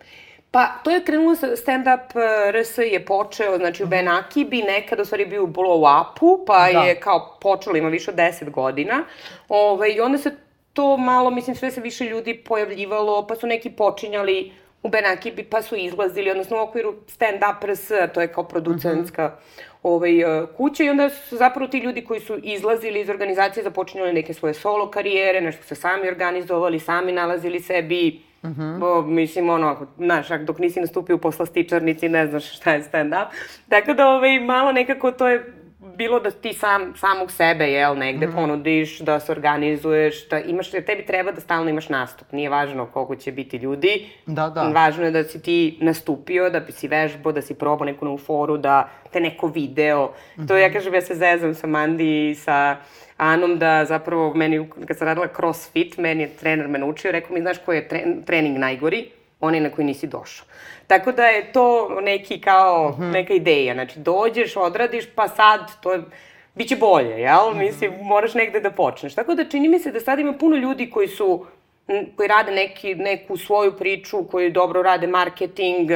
Pa, to je krenulo stand-up eh, RS je počeo, znači u Ben Akibi, nekada u stvari bio u blow-upu, pa da. je kao počelo, ima više od 10 godina. Ove, ovaj, I onda se to malo, mislim, sve se više ljudi pojavljivalo, pa su neki počinjali u Benakibi, pa su izlazili, odnosno u okviru stand-up RS, to je kao producentska mm -hmm. ovaj, e, kuća i onda su zapravo ti ljudi koji su izlazili iz organizacije započinjali neke svoje solo karijere, nešto se sami organizovali, sami nalazili sebi, Mm -hmm. Bo, mislim, ono, znaš, dok nisi nastupio u poslastičarnici, ne znaš šta je stand-up. Tako da, ovaj, malo nekako to je bilo da ti sam, samog sebe, jel, negde mm -hmm. ponudiš, da se organizuješ, da imaš, jer tebi treba da stalno imaš nastup. Nije važno koliko će biti ljudi. Da, da. Važno je da si ti nastupio, da si vežbo, da si probao neku novu foru, da te neko video. Mm -hmm. To ja kažem, ja se zezam sa Mandi i sa Anom da zapravo meni, kad sam radila crossfit, meni je trener me naučio, rekao mi, znaš koji je trening najgori? Onaj na koji nisi došao. Tako da je to neki kao, mm -hmm. neka ideja. Znači, dođeš, odradiš, pa sad, to je, biće bolje, jel? Mm -hmm. Mislim, moraš negde da počneš. Tako da čini mi se da sad ima puno ljudi koji su koji rade neki, neku svoju priču, koji dobro rade marketing,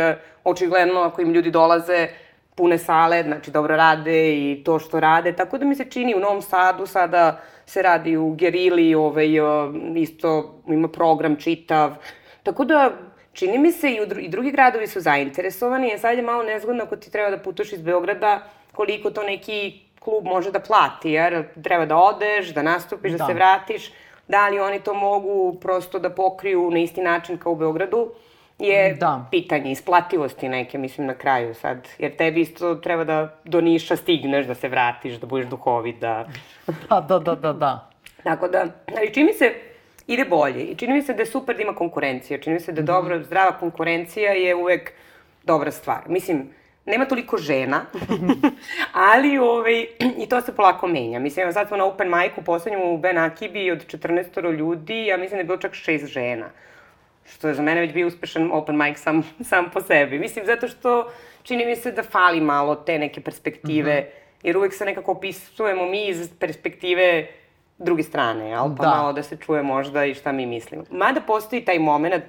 očigledno ako im ljudi dolaze pune sale, znači dobro rade i to što rade, tako da mi se čini u Novom Sadu sada se radi u Gerili, ovaj, isto ima program čitav, tako da Čini mi se i, u dru i drugi gradovi su zainteresovani, a sad je malo nezgodno ako ti treba da putuješ iz Beograda, koliko to neki klub može da plati, jer treba da odeš, da nastupiš, da, da se vratiš. Da li oni to mogu prosto da pokriju na isti način kao u Beogradu? je da. pitanje isplativosti neke, mislim, na kraju sad. Jer tebi isto treba da do Niša stigneš, da se vratiš, da budeš duhovit, da... da, da, da, da, da. Tako da, ali čini se, ide bolje. I čini mi se da je super da ima konkurencija. Čini mi se da mhm. dobro, zdrava konkurencija je uvek dobra stvar. Mislim, nema toliko žena, ali ovaj, i to se polako menja. Mislim, evo sad smo na open mic-u poslednjom u Ben Akibi od 14 ljudi, ja mislim da je bilo čak šest žena. što je za mene već bio uspešan open mic sam, sam po sebi. Mislim, zato što čini mi se da fali malo te neke perspektive, mm -hmm. jer uvek se nekako opisujemo mi iz perspektive druge strane, jel? Pa da. malo da se čuje možda i šta mi mislimo. Mada postoji taj moment,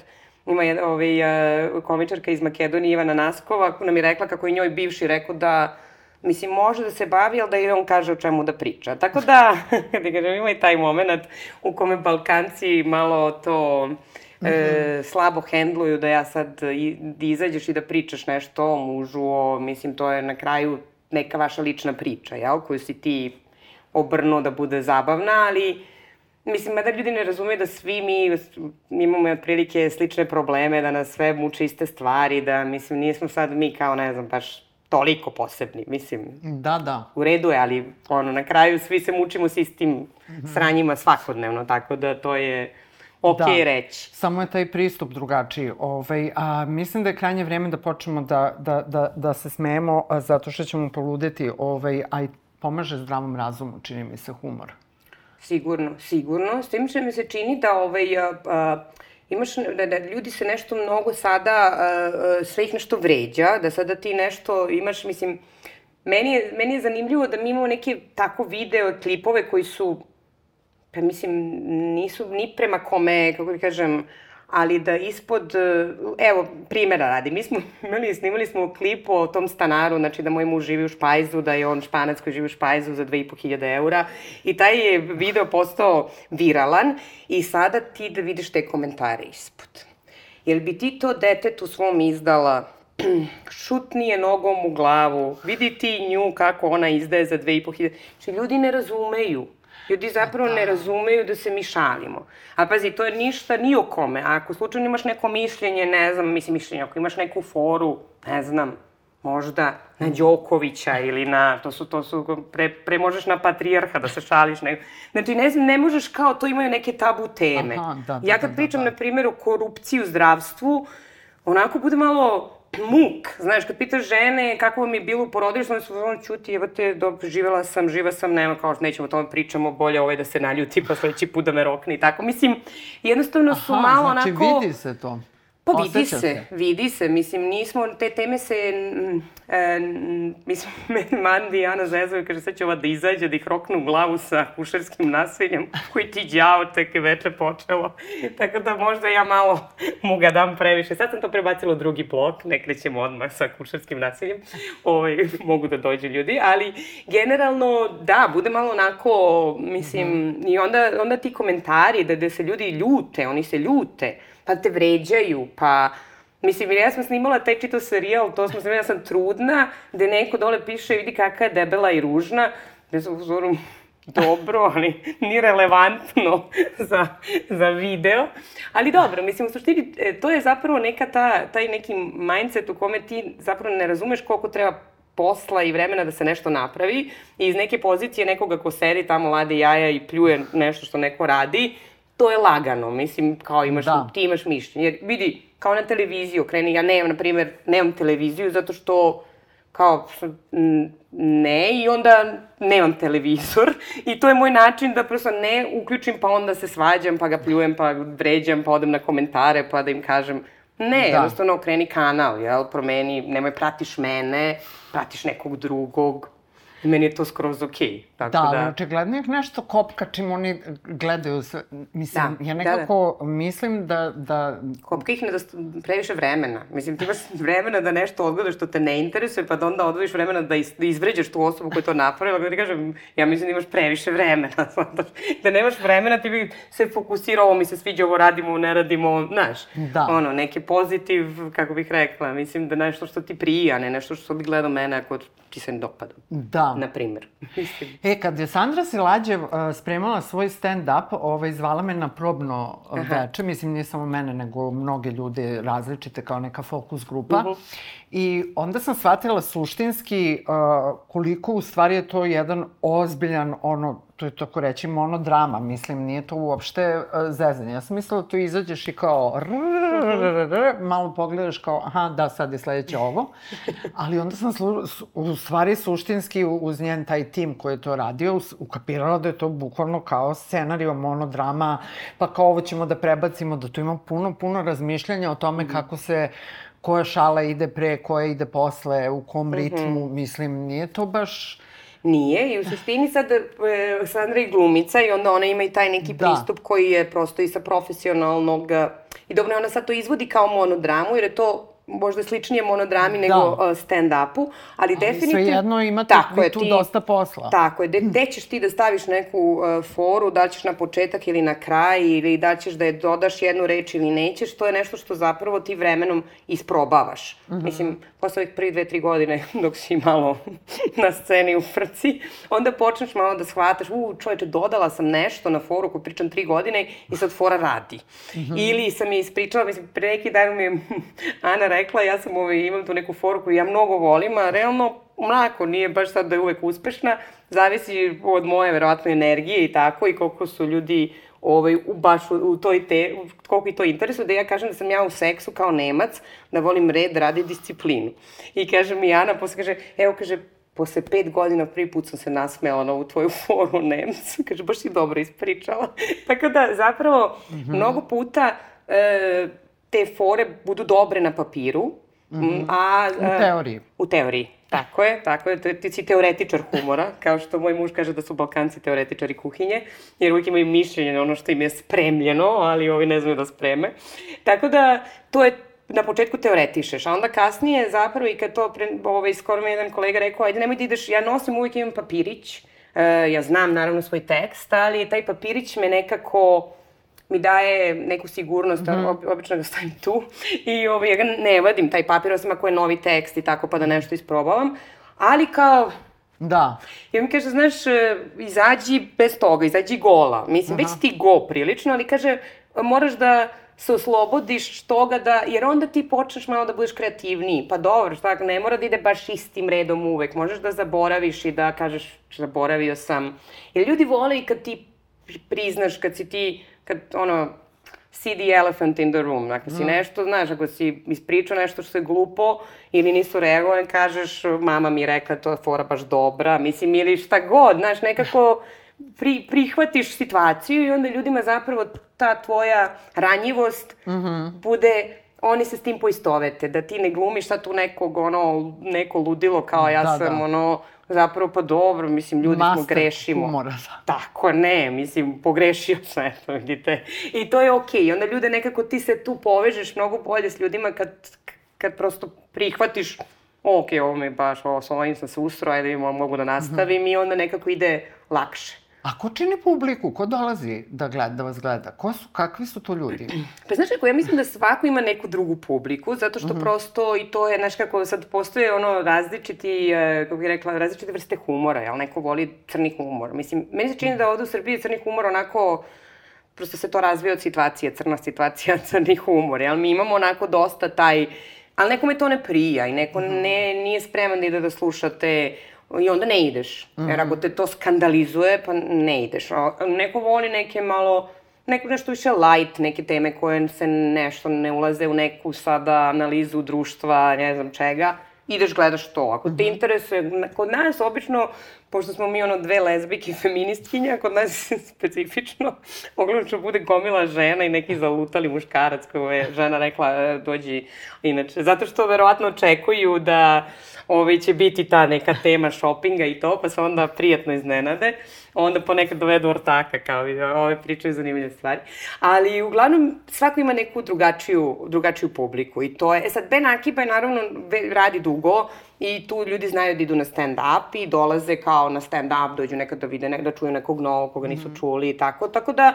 ima jedna ovaj, uh, komičarka iz Makedonije, Ivana Naskova, nam je rekla kako je njoj bivši rekao da Mislim, može da se bavi, ali da i on kaže o čemu da priča. Tako da, da kažem, ima i taj moment u kome Balkanci malo to mm -hmm. e, slabo hendluju da ja sad i, da izađeš i da pričaš nešto o mužu, o, mislim, to je na kraju neka vaša lična priča, jel? Koju si ti obrnuo da bude zabavna, ali Mislim, mada ljudi ne razumeju da svi mi imamo otprilike slične probleme, da nas sve muče iste stvari, da, mislim, nismo sad mi kao, ne znam, baš toliko posebni, mislim. Da, da. U redu je, ali ono, na kraju svi se mučimo s istim mm -hmm. sranjima svakodnevno, tako da to je ok da. reći. Samo je taj pristup drugačiji. Ovaj, a, mislim da je krajnje vreme da počnemo da, da, da, da se smejemo zato što ćemo poludeti, ovaj, a i pomaže zdravom razumu, čini mi se, humor. Sigurno, sigurno. S tim što mi se čini da ovaj, a, a, imaš, da, da ljudi se nešto mnogo sada, uh, sve ih nešto vređa, da sada ti nešto imaš, mislim, meni je, meni je zanimljivo da mi imamo neke tako video, klipove koji su, pa mislim, nisu ni prema kome, kako da kažem, uh, ali da ispod, e, evo, primjera radi, mi smo imali, snimali smo klip o tom stanaru, znači da moj muž živi u Špajzu, da je on španac koji živi u Špajzu za 2500 eura i taj je video postao viralan i sada ti da vidiš te komentare ispod. Jel bi ti to detetu svom izdala šutni je nogom u glavu, vidi ti nju kako ona izdaje za 2500. Znači, ljudi ne razumeju. Ljudi zapravo da. ne razumeju da se mi šalimo. A pazi, to je ništa ni o kome. A ako slučajno imaš neko mišljenje, ne znam, mislim mišljenje, ako imaš neku foru, ne znam, možda na Đokovića ili na, to su, to su, pre, pre možeš na patrijarha da se šališ. Ne, znači, ne znam, ne možeš kao, to imaju neke tabu teme. Aha, da, da, ja kad da, pričam, da, da. na primjer, o korupciji u zdravstvu, onako bude malo muk. Znaš, kad pitaš žene kako vam je bilo u porodilištu, onda su ono čuti, evo te, do, živela sam, živa sam, nema kao što nećemo o tome pričamo, bolje ovaj da se naljuti pa sledeći put da me rokne i tako. Mislim, jednostavno su Aha, malo znači onako... Aha, vidi se to. Pa vidi se, se, vidi se, mislim, nismo, te teme se, e, mislim, Mandi i Ana zezaju, kaže, sad će ova da izađe, da ih roknu u glavu sa kušarskim nasiljem, koji ti djavo, tek je veče počelo. Tako da možda ja malo mu ga dam previše. Sad sam to prebacila u drugi blok, ne krećemo odmah sa kušarskim nasiljem, ovaj, mogu da dođe ljudi, ali generalno, da, bude malo onako, mislim, mm -hmm. i onda, onda ti komentari, da, da se ljudi ljute, oni se ljute, pa te vređaju, pa... Mislim, ja sam snimala taj čito serijal, to smo snimala, ja sam trudna, gde neko dole piše, vidi kakva je debela i ružna, sam uzorom, dobro, ali ni relevantno za, za video. Ali dobro, mislim, u suštini, e, to je zapravo neka ta, taj neki mindset u kome ti zapravo ne razumeš koliko treba posla i vremena da se nešto napravi i iz neke pozicije nekoga ko sedi tamo lade jaja i pljuje nešto što neko radi, to je lagano, mislim, kao imaš, da. ti imaš mišljenje. Jer vidi, kao na televiziju kreni, ja nemam, na primjer, nemam televiziju zato što kao ne i onda nemam televizor i to je moj način da prosto ne uključim pa onda se svađam pa ga pljujem pa vređam pa odem na komentare pa da im kažem ne, da. jednostavno okreni kanal, jel, promeni, nemoj pratiš mene, pratiš nekog drugog, meni je to skroz okej. Okay. Tako da, da... očigledno ih nešto kopka čim oni gledaju sve. Mislim, da, ja nekako da, da. mislim da... da... Kopka ih ne dosta, previše vremena. Mislim, ti imaš vremena da nešto odgledaš što te ne interesuje, pa da onda odvojiš vremena da, da izvređaš tu osobu koja je to napravila. Da ti kažem, ja mislim da imaš previše vremena. da nemaš vremena, ti bi se fokusirao, ovo mi se sviđa, ovo radimo, ne radimo, znaš. Da. Ono, neki pozitiv, kako bih rekla, mislim da nešto što ti prija, ne nešto što bi gledao mene ako ti se ne dopada. Da. Na primer. e, kad je Sandra Silađev uh, spremala svoj stand-up, ovaj, zvala me na probno veče, mislim, nije samo mene, nego mnoge ljude različite, kao neka fokus grupa. Uh mhm. -huh. I onda sam shvatila suštinski uh, koliko u stvari je to jedan ozbiljan, ono, to je tako reći monodrama, mislim, nije to uopšte uh, zezanje. Ja sam mislila da tu izađeš i kao malo pogledaš kao, aha, da, sad je sledeće ovo. Ali onda sam slu, u stvari suštinski uz njen taj tim koji je to radio, ukapirala da je to bukvalno kao scenario, monodrama, pa kao ovo ćemo da prebacimo, da tu ima puno, puno razmišljanja o tome kako se koja šala ide pre, koja ide posle, u kom ritmu, mm -hmm. mislim, nije to baš Nije i u suštini sad e, Sandra je glumica i onda ona ima i taj neki da. pristup koji je prosto i sa profesionalnog i dobro ona sad to izvodi kao monodramu jer je to možda sličnije monodrami da. nego uh, stand-upu, ali, ali definitivno... svejedno imate tako je, tu ti, dosta posla. Tako je, de, gde ćeš ti da staviš neku uh, foru, da ćeš na početak ili na kraj, ili da ćeš da je dodaš jednu reč ili nećeš, to je nešto što zapravo ti vremenom isprobavaš. Uh mhm. -huh. Mislim, posle ovih prvi dve, tri godine, dok si malo na sceni u frci, onda počneš malo da shvataš, u, čoveče, dodala sam nešto na foru koju pričam tri godine i sad fora radi. Uh mhm. -huh. Ili sam je ispričala, mislim, pre neki dan mi je Ana rekla, ja sam ovaj, imam tu neku foru koju ja mnogo volim, a realno mlako, nije baš sad da je uvek uspešna, zavisi od moje verovatno energije i tako i koliko su ljudi ovaj, u, baš u, u toj te, koliko i to interesuje, da ja kažem da sam ja u seksu kao Nemac, da volim red, radi disciplinu. I kaže mi Ana, posle kaže, evo kaže, posle pet godina prvi put sam se nasmela na ovu tvoju foru Nemcu. Kaže, baš si dobro ispričala. Tako da, zapravo, mm -hmm. mnogo puta e, te fore budu dobre na papiru, mm -hmm. a... U teoriji. U teoriji. Tako je, tako je, ti si teoretičar humora, kao što moj muž kaže da su Balkanci teoretičari kuhinje, jer uvijek imaju mišljenje na ono što im je spremljeno, ali ovi ne znaju da spreme. Tako da, to je na početku teoretišeš, a onda kasnije zapravo i kad to, pre, ovaj, skoro mi jedan kolega rekao, ajde nemoj da ideš, ja nosim uvijek imam papirić, uh, ja znam naravno svoj tekst, ali taj papirić me nekako mi daje neku sigurnost, mm -hmm. obično ga stavim tu i ovaj, ja ga ne vadim, taj papir, osim ako je novi tekst i tako pa da nešto isprobavam, ali kao, Da. I on mi kaže, znaš, e, izađi bez toga, izađi gola. Mislim, Aha. već ti go prilično, ali kaže, moraš da se oslobodiš toga da, jer onda ti počneš malo da budeš kreativniji. Pa dobro, šta, ne mora da ide baš istim redom uvek. Možeš da zaboraviš i da kažeš, zaboravio sam. Jer ljudi vole i kad ti priznaš, kad si ti kad, ono, see the elephant in the room. Dakle, si mm. nešto, znaš, ako si ispričao nešto što je glupo ili nisu reagovali, kažeš, mama mi rekla to je fora baš dobra, mislim, ili šta god, znaš, nekako pri, prihvatiš situaciju i onda ljudima zapravo ta tvoja ranjivost mm -hmm. bude oni se s tim poistovete, da ti ne glumiš sad tu nekog, ono, neko ludilo kao ja da, sam, da. ono, zapravo pa dobro, mislim, ljudi Master smo grešimo. humora, da. Tako, ne, mislim, pogrešio sam, eto, vidite. I to je okej, okay. onda ljude nekako ti se tu povežeš mnogo bolje s ljudima kad, kad prosto prihvatiš ok, ovo mi baš, ovo, s ovim sam se ustro, ajde mogu da nastavim mm -hmm. i onda nekako ide lakše. A ko čini publiku? Ko dolazi da, gleda, da vas gleda? Ko su, kakvi su to ljudi? Pa znaš kako, ja mislim da svako ima neku drugu publiku, zato što mm -hmm. prosto i to je, znaš kako, sad postoje ono različiti, uh, kako bih rekla, različite vrste humora, jel? Neko voli crni humor. Mislim, meni se čini da ovde u Srbiji crni humor onako prosto se to razvija od situacije, crna situacija, crni humor, jel? Mi imamo onako dosta taj, ali nekome to ne prija i neko mm -hmm. ne, nije spreman da ide da slušate i onda ne ideš. Mm -hmm. Jer ako te to skandalizuje, pa ne ideš. A neko voli neke malo, neko nešto više light, neke teme koje se nešto ne ulaze u neku sada analizu društva, ne znam čega, ideš gledaš to. Ako te mhm. interesuje, kod nas obično, pošto smo mi ono dve lezbike feministkinja, kod nas specifično, ogledno bude gomila žena i neki zalutali muškarac koji je žena rekla e, dođi inače. Zato što verovatno očekuju da ovaj, će biti ta neka tema shoppinga i to, pa se onda prijatno iznenade. Onda ponekad dovedu ortaka, kao vidi, ove pričaju zanimljive stvari. Ali uglavnom svako ima neku drugačiju, drugačiju publiku i to je, e sad Ben Akiba je naravno radi dugo, I tu ljudi znaju da idu na stand-up i dolaze kao na stand-up, dođu nekad da vide, da čuju nekog novog koga nisu mm -hmm. čuli i tako. Tako da,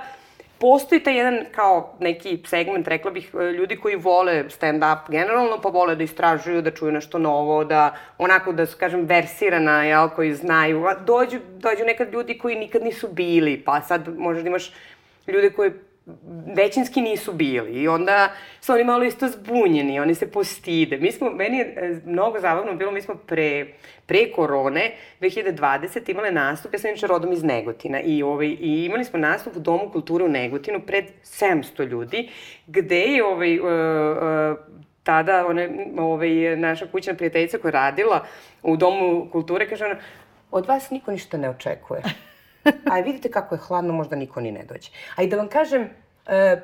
postoji taj jedan kao neki segment, rekla bih, e, ljudi koji vole stand-up generalno, pa vole da istražuju, da čuju nešto novo, da onako da su, kažem, versirana, jel, koji znaju. Dođu, dođu nekad ljudi koji nikad nisu bili, pa sad možda imaš ljude koji većinski nisu bili i onda su oni malo isto zbunjeni, oni se postide. Mi smo, meni je e, mnogo zabavno bilo, mi smo pre, pre korone 2020 imale nastup, ja sam inače rodom iz Negotina i, ovaj, i imali smo nastup u Domu kulture u Negotinu pred 700 ljudi, gde je ovaj, uh, uh, tada one, ovaj, naša kućna prijateljica koja je radila u Domu kulture, kaže ona, od vas niko ništa ne očekuje. A vidite kako je hladno, možda niko ni ne dođe. A i da vam kažem, e,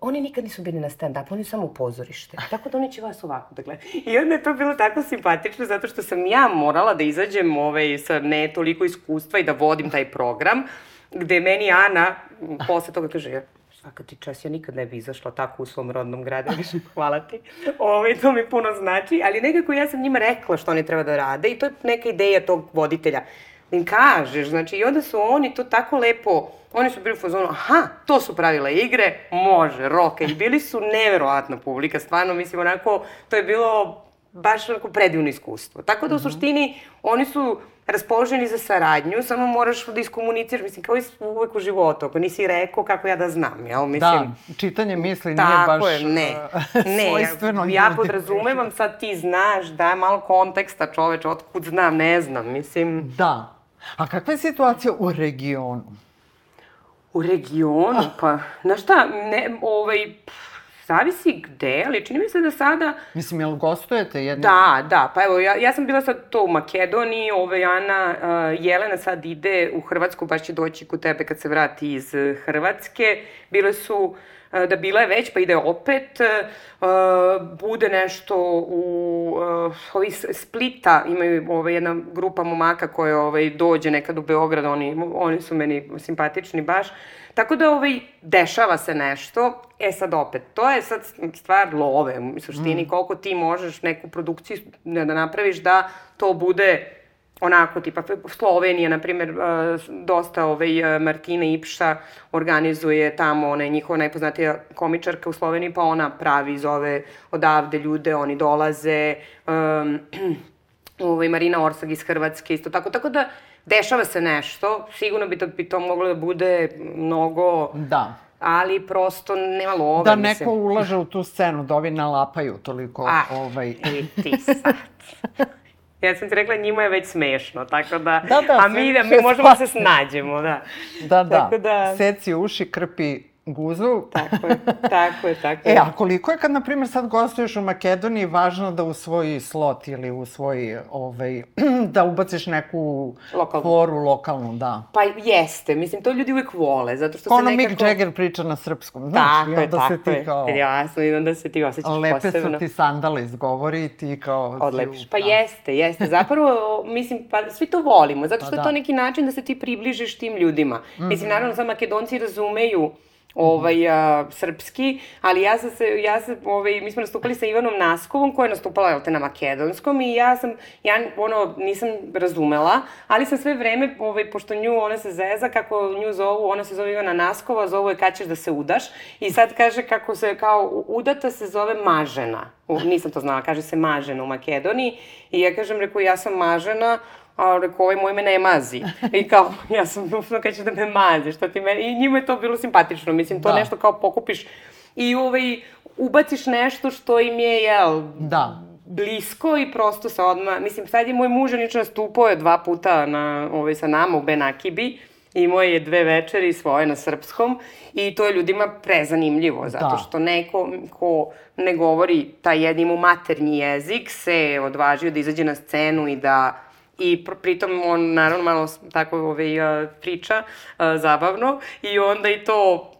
oni nikad nisu bili na stand-up, oni samo u pozorište. Tako da oni će vas ovako da gledaju. I onda je to bilo tako simpatično zato što sam ja morala da izađem ovaj, sa ne toliko iskustva i da vodim taj program, gde meni Ana posle toga kaže, svaka ti čas, ja nikad ne bi izašla tako u svom rodnom gradu, više hvala ti. Ove, ovaj, to mi puno znači, ali nekako ja sam njima rekla što oni treba da rade i to je neka ideja tog voditelja im kažeš, znači i onda su oni to tako lepo, oni su bili u fazonu, aha, to su pravila igre, može, roke, i bili su neverovatna publika, stvarno, mislim, onako, to je bilo baš onako predivno iskustvo. Tako da u mhm. suštini oni su raspoloženi za saradnju, samo moraš da iskomuniciraš, mislim, kao i uvek u životu, ako nisi rekao kako ja da znam, jel? Mislim, da, čitanje misli nije baš je, ne, ne, svojstveno. Ja, ja podrazumevam, sad ti znaš, daj malo konteksta čoveče, otkud znam, ne znam, mislim... Da, A kakva je situacija u regionu? U regionu? Pa, znaš šta, ne, ovaj, zavisi gde, ali čini mi se da sada... Mislim, jel gostujete jedno? Da, da, pa evo, ja, ja sam bila sad to u Makedoniji, ove, Ana, uh, Jelena sad ide u Hrvatsku, baš će doći kod tebe kad se vrati iz Hrvatske. Bile su uh, da bila je već, pa ide opet, uh, bude nešto u uh, ovi Splita, imaju ovaj, jedna grupa momaka koja ovaj, dođe nekad u Beograd, oni, oni su meni simpatični baš, Tako da ovaj, dešava se nešto, e sad opet, to je sad stvar love, u suštini, mm. koliko ti možeš neku produkciju da napraviš da to bude onako, tipa Slovenija, na primjer, dosta ovaj, Martina Ipša organizuje tamo, ona je njihova najpoznatija komičarka u Sloveniji, pa ona pravi, zove odavde ljude, oni dolaze, um, ovaj, Marina Orsag iz Hrvatske isto tako, tako da dešava se nešto, sigurno bi to, bi to moglo da bude mnogo... Da ali prosto nema love. Da neko mislim. ulaže u tu scenu, da ovi nalapaju toliko. Ah, ovaj... i ti sad. Ja sam ti rekla, njima je već smešno, tako da... Da, da, a mi, da, mi možemo da se snađemo, da. Da, da. Tako da... Seci uši, krpi guzu. Tako je, tako je, tako je. E, a koliko je kad, na primjer, sad gostuješ u Makedoniji, važno da u svoj slot ili u svoj, ovaj, da ubaciš neku lokalnu. foru lokalnu, da. Pa jeste, mislim, to ljudi uvek vole, zato što se nekako... Mick Jagger priča na srpskom, znaš, tako i onda je, se ti kao... Jasno, i onda se ti osjećaš lepe posebno. Lepe su ti sandale izgovori i ti kao... Odlepiš, pa jeste, jeste. Zapravo, mislim, pa svi to volimo, zato što pa, da. je to neki način da se ti približiš tim ljudima. Mm -hmm. Mislim, naravno, sad Makedonci razumeju ovaj, a, srpski, ali ja sam se, ja sam, ovaj, mi smo nastupali sa Ivanom Naskovom, koja je nastupala, jel te, na makedonskom i ja sam, ja, ono, nisam razumela, ali sam sve vreme, ovaj, pošto nju, ona se zeza, kako nju zovu, ona se zove Ivana Naskova, zovu je kad ćeš da se udaš, i sad kaže kako se, kao, udata se zove mažena, u, nisam to znala, kaže se mažena u Makedoniji, i ja kažem, rekao, ja sam mažena, a rekao, ovaj moj me ne mazi. I kao, ja sam ufno kad ćeš da me mazi, šta ti meni... I njima je to bilo simpatično, mislim, to da. nešto kao pokupiš i ovaj, ubaciš nešto što im je, jel, da blisko i prosto se odmah, mislim, sad je moj muž niče nastupao je dva puta na, ovaj, sa nama u Benakibi, imao je dve večeri svoje na srpskom i to je ljudima prezanimljivo, zato da. što neko ko ne govori taj jedni mu maternji jezik se odvažio da izađe na scenu i da i pritom on naravno malo tako ovaj, priča zabavno i onda i to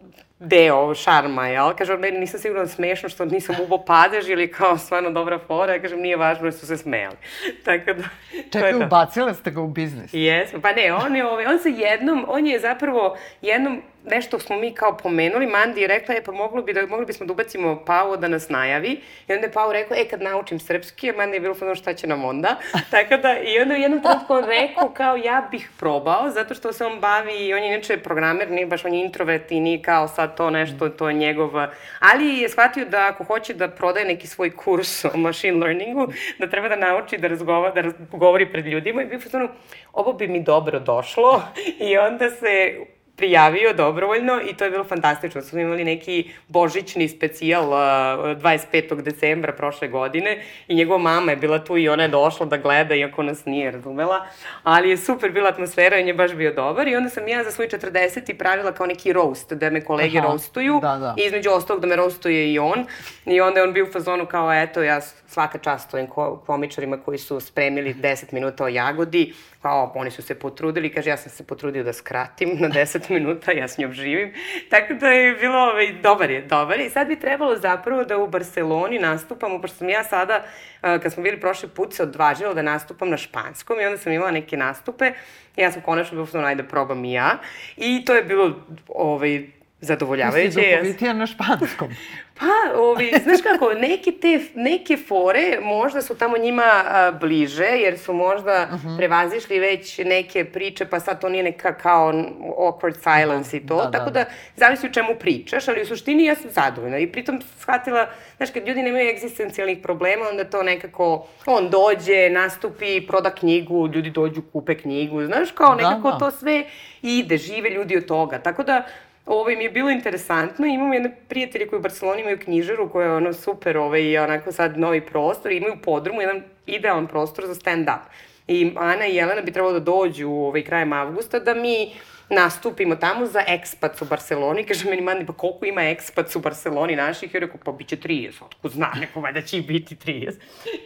deo šarma, jel? Kaže, ne, nisam sigurno smešno što nisam ubo padež ili kao stvarno dobra fora. Ja kažem, nije važno da su se smejali. Tako da... Čekaj, ubacile ste ga u biznis? Jesmo, pa ne, on je, ovaj, on se jednom, on je zapravo jednom nešto smo mi kao pomenuli, Mandi je rekla, e pa mogli, bi da, mogli bismo da ubacimo Pao da nas najavi. I onda je Pao rekao, e kad naučim srpski, a Mandi je bilo fano šta će nam onda. Tako da, i onda u jednom trenutku on rekao kao ja bih probao, zato što se on bavi, on je inače programer, nije baš on je introvert i nije kao sad to nešto, to je njegov, ali je shvatio da ako hoće da prodaje neki svoj kurs o machine learningu, da treba da nauči da razgovara, da govori pred ljudima i bio fano, ovo bi mi dobro došlo i onda se prijavio dobrovoljno i to je bilo fantastično. Smo imali neki božićni specijal uh, 25. decembra prošle godine i njegova mama je bila tu i ona je došla da gleda, iako nas nije razumela, ali je super bila atmosfera i on je baš bio dobar i onda sam ja za svoj 40. pravila kao neki roast, da me kolege Aha, roastuju da, da. i između ostalog da me roastuje i on i onda je on bio u fazonu kao eto ja svaka čast ovim ko komičarima koji su spremili 10 minuta o jagodi, kao oni su se potrudili, kaže ja sam se potrudio da skratim na 10 minuta, ja s njom živim, tako da je bilo, ovaj, dobar je, dobar je. I sad bi trebalo zapravo da u Barceloni nastupamo, pošto sam ja sada, kad smo bili prošli put, se odvažila da nastupam na španskom i onda sam imala neke nastupe, ja sam konačno bilo što najde probam i ja, i to je bilo, ovaj, zadovoljavajuće. Si duhovitija na španskom. Pa, ovi, znaš kako, neke te, neke fore možda su tamo njima a, bliže, jer su možda uh -huh. prevazišli već neke priče, pa sad to nije neka kao awkward silence i to, da, tako da, da, zavisi u čemu pričaš, ali u suštini ja sam zadovoljna i pritom shvatila, znaš, kad ljudi nemaju egzistencijalnih problema, onda to nekako, on dođe, nastupi, proda knjigu, ljudi dođu, kupe knjigu, znaš, kao da, nekako da, da. to sve ide, žive ljudi od toga, tako da, ovaj, mi je bilo interesantno. Imamo jedne prijatelje koji u Barceloni imaju knjižaru koja je ono super, ovaj, onako sad novi prostor. Imaju podrumu, jedan idealan prostor za stand-up. I Ana i Jelena bi trebalo da dođu ovaj, krajem avgusta da mi nastupimo tamo za ekspats u Barceloni. Kaže meni, mani, pa koliko ima ekspats u Barceloni naših? I rekao, pa bit će 30. Otko zna, neko valjda će biti 30.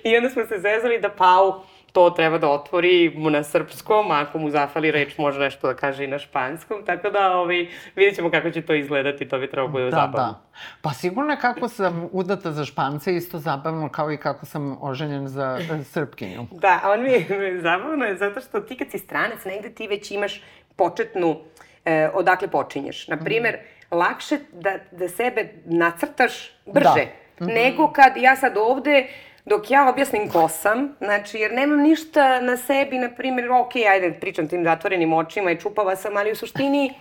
I onda smo se zezali da Pau to treba da otvori mu na srpskom, a ako mu zafali reč može nešto da kaže i na španskom, tako da ovaj, vidjet ćemo kako će to izgledati, to bi trebalo bude da, zabavno. Da. Pa sigurno kako sam udata za špance, isto zabavno kao i kako sam oženjen za srpkinju. Da, on mi je zabavno je zato što ti kad si stranac, negde ti već imaš početnu, eh, odakle počinješ. Naprimer, mm. lakše da, da sebe nacrtaš brže, da. Mm -hmm. nego kad ja sad ovde dok ja objasnim ko sam, znači, jer nemam ništa na sebi, na primjer, ok, ajde, pričam tim zatvorenim očima i čupava sam, ali u suštini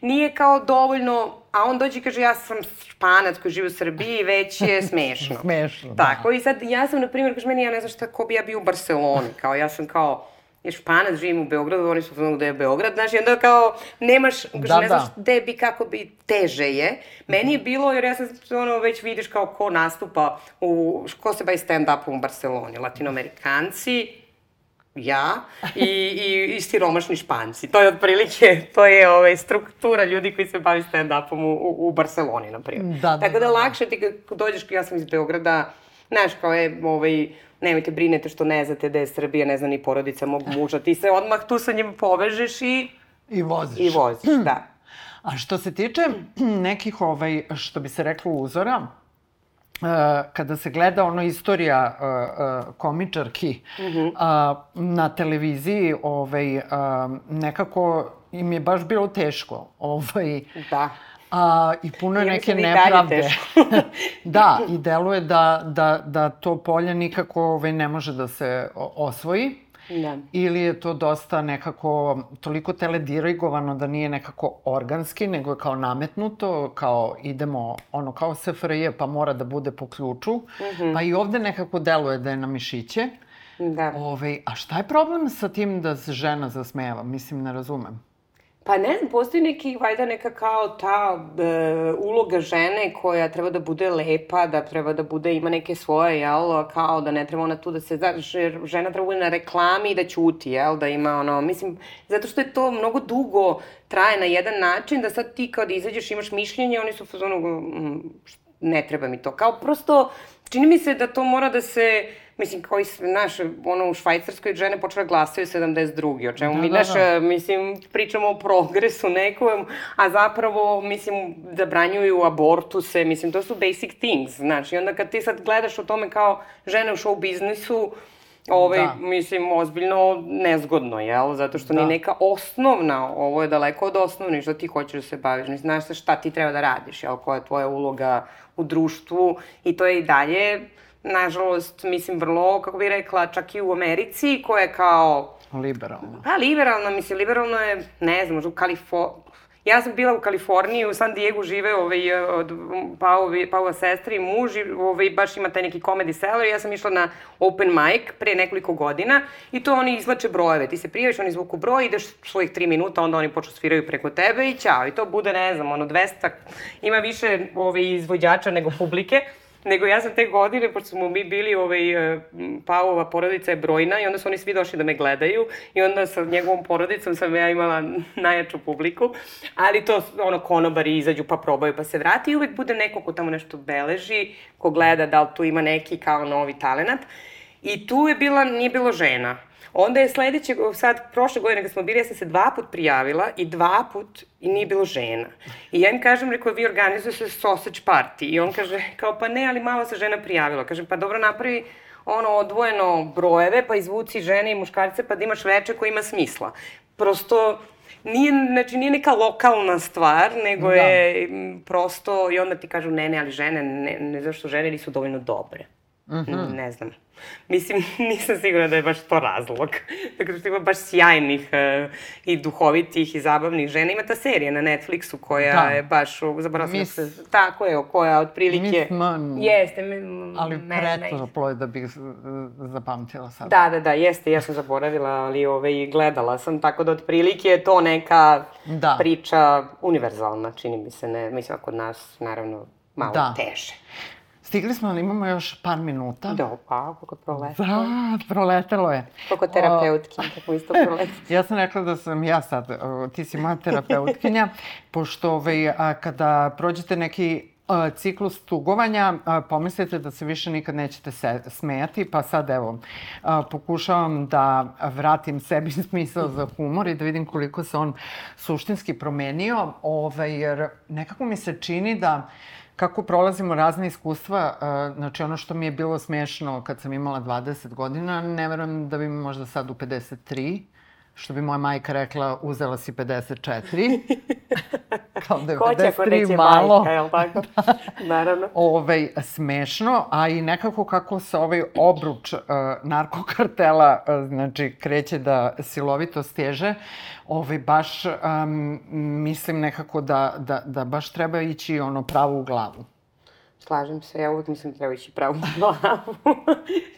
nije kao dovoljno, a on dođe i kaže ja sam španac koji živi u Srbiji, već je smešno. smešno, da. Tako, i sad ja sam, na primjer, kaže meni, ja ne znam šta, ko bi ja bio u Barceloni, kao ja sam kao, je Španac, živim u Beogradu, oni su znali da je Beograd, znaš, i onda kao nemaš, da, ne znaš da. gde bi, kako bi, teže je. Meni je bilo, jer ja sam, ono, već vidiš kao ko nastupa, u, ko se bavi stand-upom u Barceloni, latinoamerikanci, ja i, i, i siromašni španci. To je otprilike, to je ovaj, struktura ljudi koji se bavi stand-upom u, u, u Barceloni, na primjer. Da, da, Tako da, da, da. lakše ti dođeš, ja sam iz Beograda, znaš, kao je, ovaj, nemojte brinete što ne znate da je Srbija, ne zna ni porodica mog muža, ti se odmah tu sa njim povežeš i... I voziš. I voziš, da. A što se tiče nekih, ovaj, što bi se reklo, uzora, Uh, kada se gleda ono istorija uh, uh, komičarki mm -hmm. na televiziji, ovaj, nekako im je baš bilo teško. Ovaj, da. A, I puno je neke nepravde. da, i deluje da, da, da to polje nikako ovaj, ne može da se osvoji. Da. Ili je to dosta nekako toliko teledirigovano da nije nekako organski, nego je kao nametnuto, kao idemo, ono, kao SFRJ, pa mora da bude po ključu. Mm -hmm. Pa i ovde nekako deluje da je na mišiće. Da. Ove, ovaj, a šta je problem sa tim da se žena zasmeva? Mislim, ne razumem. Pa ne znam, postoji neki, vajda neka kao ta e, uloga žene koja treba da bude lepa, da treba da bude, ima neke svoje, jel, kao da ne treba ona tu da se, znaš, jer žena treba da bude na reklami i da ćuti, jel, da ima ono, mislim, zato što je to mnogo dugo traje na jedan način, da sad ti kao da izađeš imaš mišljenje, oni su fazonu, mm, ne treba mi to, kao prosto, čini mi se da to mora da se, mislim, koji, naš, ono, u Švajcarskoj žene počele glasaju 72. O čemu da, mi, da, naš, da. mislim, pričamo o progresu nekom, a zapravo, mislim, zabranjuju abortuse, mislim, to su basic things, znači, onda kad ti sad gledaš o tome kao žene u show biznisu, ovaj, da. mislim, ozbiljno nezgodno, jel? Zato što da. ni neka osnovna, ovo je daleko od osnovnih, što ti hoćeš da se baviš, ne znaš šta ti treba da radiš, jel? Koja je tvoja uloga u društvu i to je i dalje nažalost, mislim, vrlo, kako bih rekla, čak i u Americi, koja je kao... Liberalno. Pa, liberalno, mislim, liberalno je, ne znam, možda u Kaliforniji, Ja sam bila u Kaliforniji, u San Diego žive ovaj, od Paovi, Paova sestra i muž, i, ovaj, baš ima taj neki comedy cellar i ja sam išla na open mic pre nekoliko godina i to oni izlače brojeve. Ti se prijaviš, oni zvuku broj, ideš svojih tri minuta, onda oni počnu sviraju preko tebe i ćao. I to bude, ne znam, ono, 200, ima više ovaj, izvođača nego publike. Nego ja sam te godine, pošto smo mi bili, ovaj, e, Paova porodica je brojna i onda su oni svi došli da me gledaju i onda sa njegovom porodicom sam ja imala najjaču publiku, ali to ono konobari izađu pa probaju pa se vrati i uvek bude neko ko tamo nešto beleži, ko gleda da li tu ima neki kao novi talenat. I tu je bila, nije bilo žena. Onda je sledeće, sad, prošle godine kad smo bili, ja sam se dva put prijavila i dva put i nije bilo žena. I ja im kažem, rekao, vi organizujete sausage party. I on kaže, kao, pa ne, ali malo se žena prijavila. Kažem, pa dobro, napravi ono odvojeno brojeve, pa izvuci žene i muškarce, pa da imaš veče koji ima smisla. Prosto, nije, znači, nije neka lokalna stvar, nego da. je prosto, i onda ti kažu, ne, ne, ali žene, ne, ne zašto žene nisu dovoljno dobre. Mm -hmm. Ne znam. Mislim, nisam sigurna da je baš to razlog. Dakle, što ima baš sjajnih uh, i duhovitih i zabavnih žena. Ima ta serija na Netflixu koja da. je baš, zaboravila da se, tako je, koja otprilike... Miss Man. Jeste. Ali pretoplo je da bih zapamtila sad. Da, da, da, jeste, ja sam zaboravila, ali ove, i gledala sam, tako da otprilike je to neka da. priča univerzalna, čini mi se, ne, mislim, kod nas, naravno, malo da. teže. Stigli smo, ali imamo još par minuta. Da, pa, kako proletelo. Da, proletelo je. Kako terapeutki, kako isto proletelo. ja sam rekla da sam ja sad, ti si moja terapeutkinja, pošto ovaj, kada prođete neki ciklus tugovanja, pomislite da se više nikad nećete se, smejati, pa sad evo, pokušavam da vratim sebi smisao za humor i da vidim koliko se on suštinski promenio, ovaj, jer nekako mi se čini da kako prolazimo razne iskustva, znači ono što mi je bilo smešno kad sam imala 20 godina, ne verujem da bi mi možda sad u 53, što bi moja majka rekla, uzela si 54. Kao da je Ko 53 malo. Majka, jel tako? da. Naravno. Ovaj, smešno, a i nekako kako se ovaj obruč uh, narkokartela, uh, znači, kreće da silovito steže, ovaj, baš um, mislim nekako da, da, da baš treba ići ono pravo u glavu. Slažem se, ja uvijek mislim da treba ići pravo u glavu.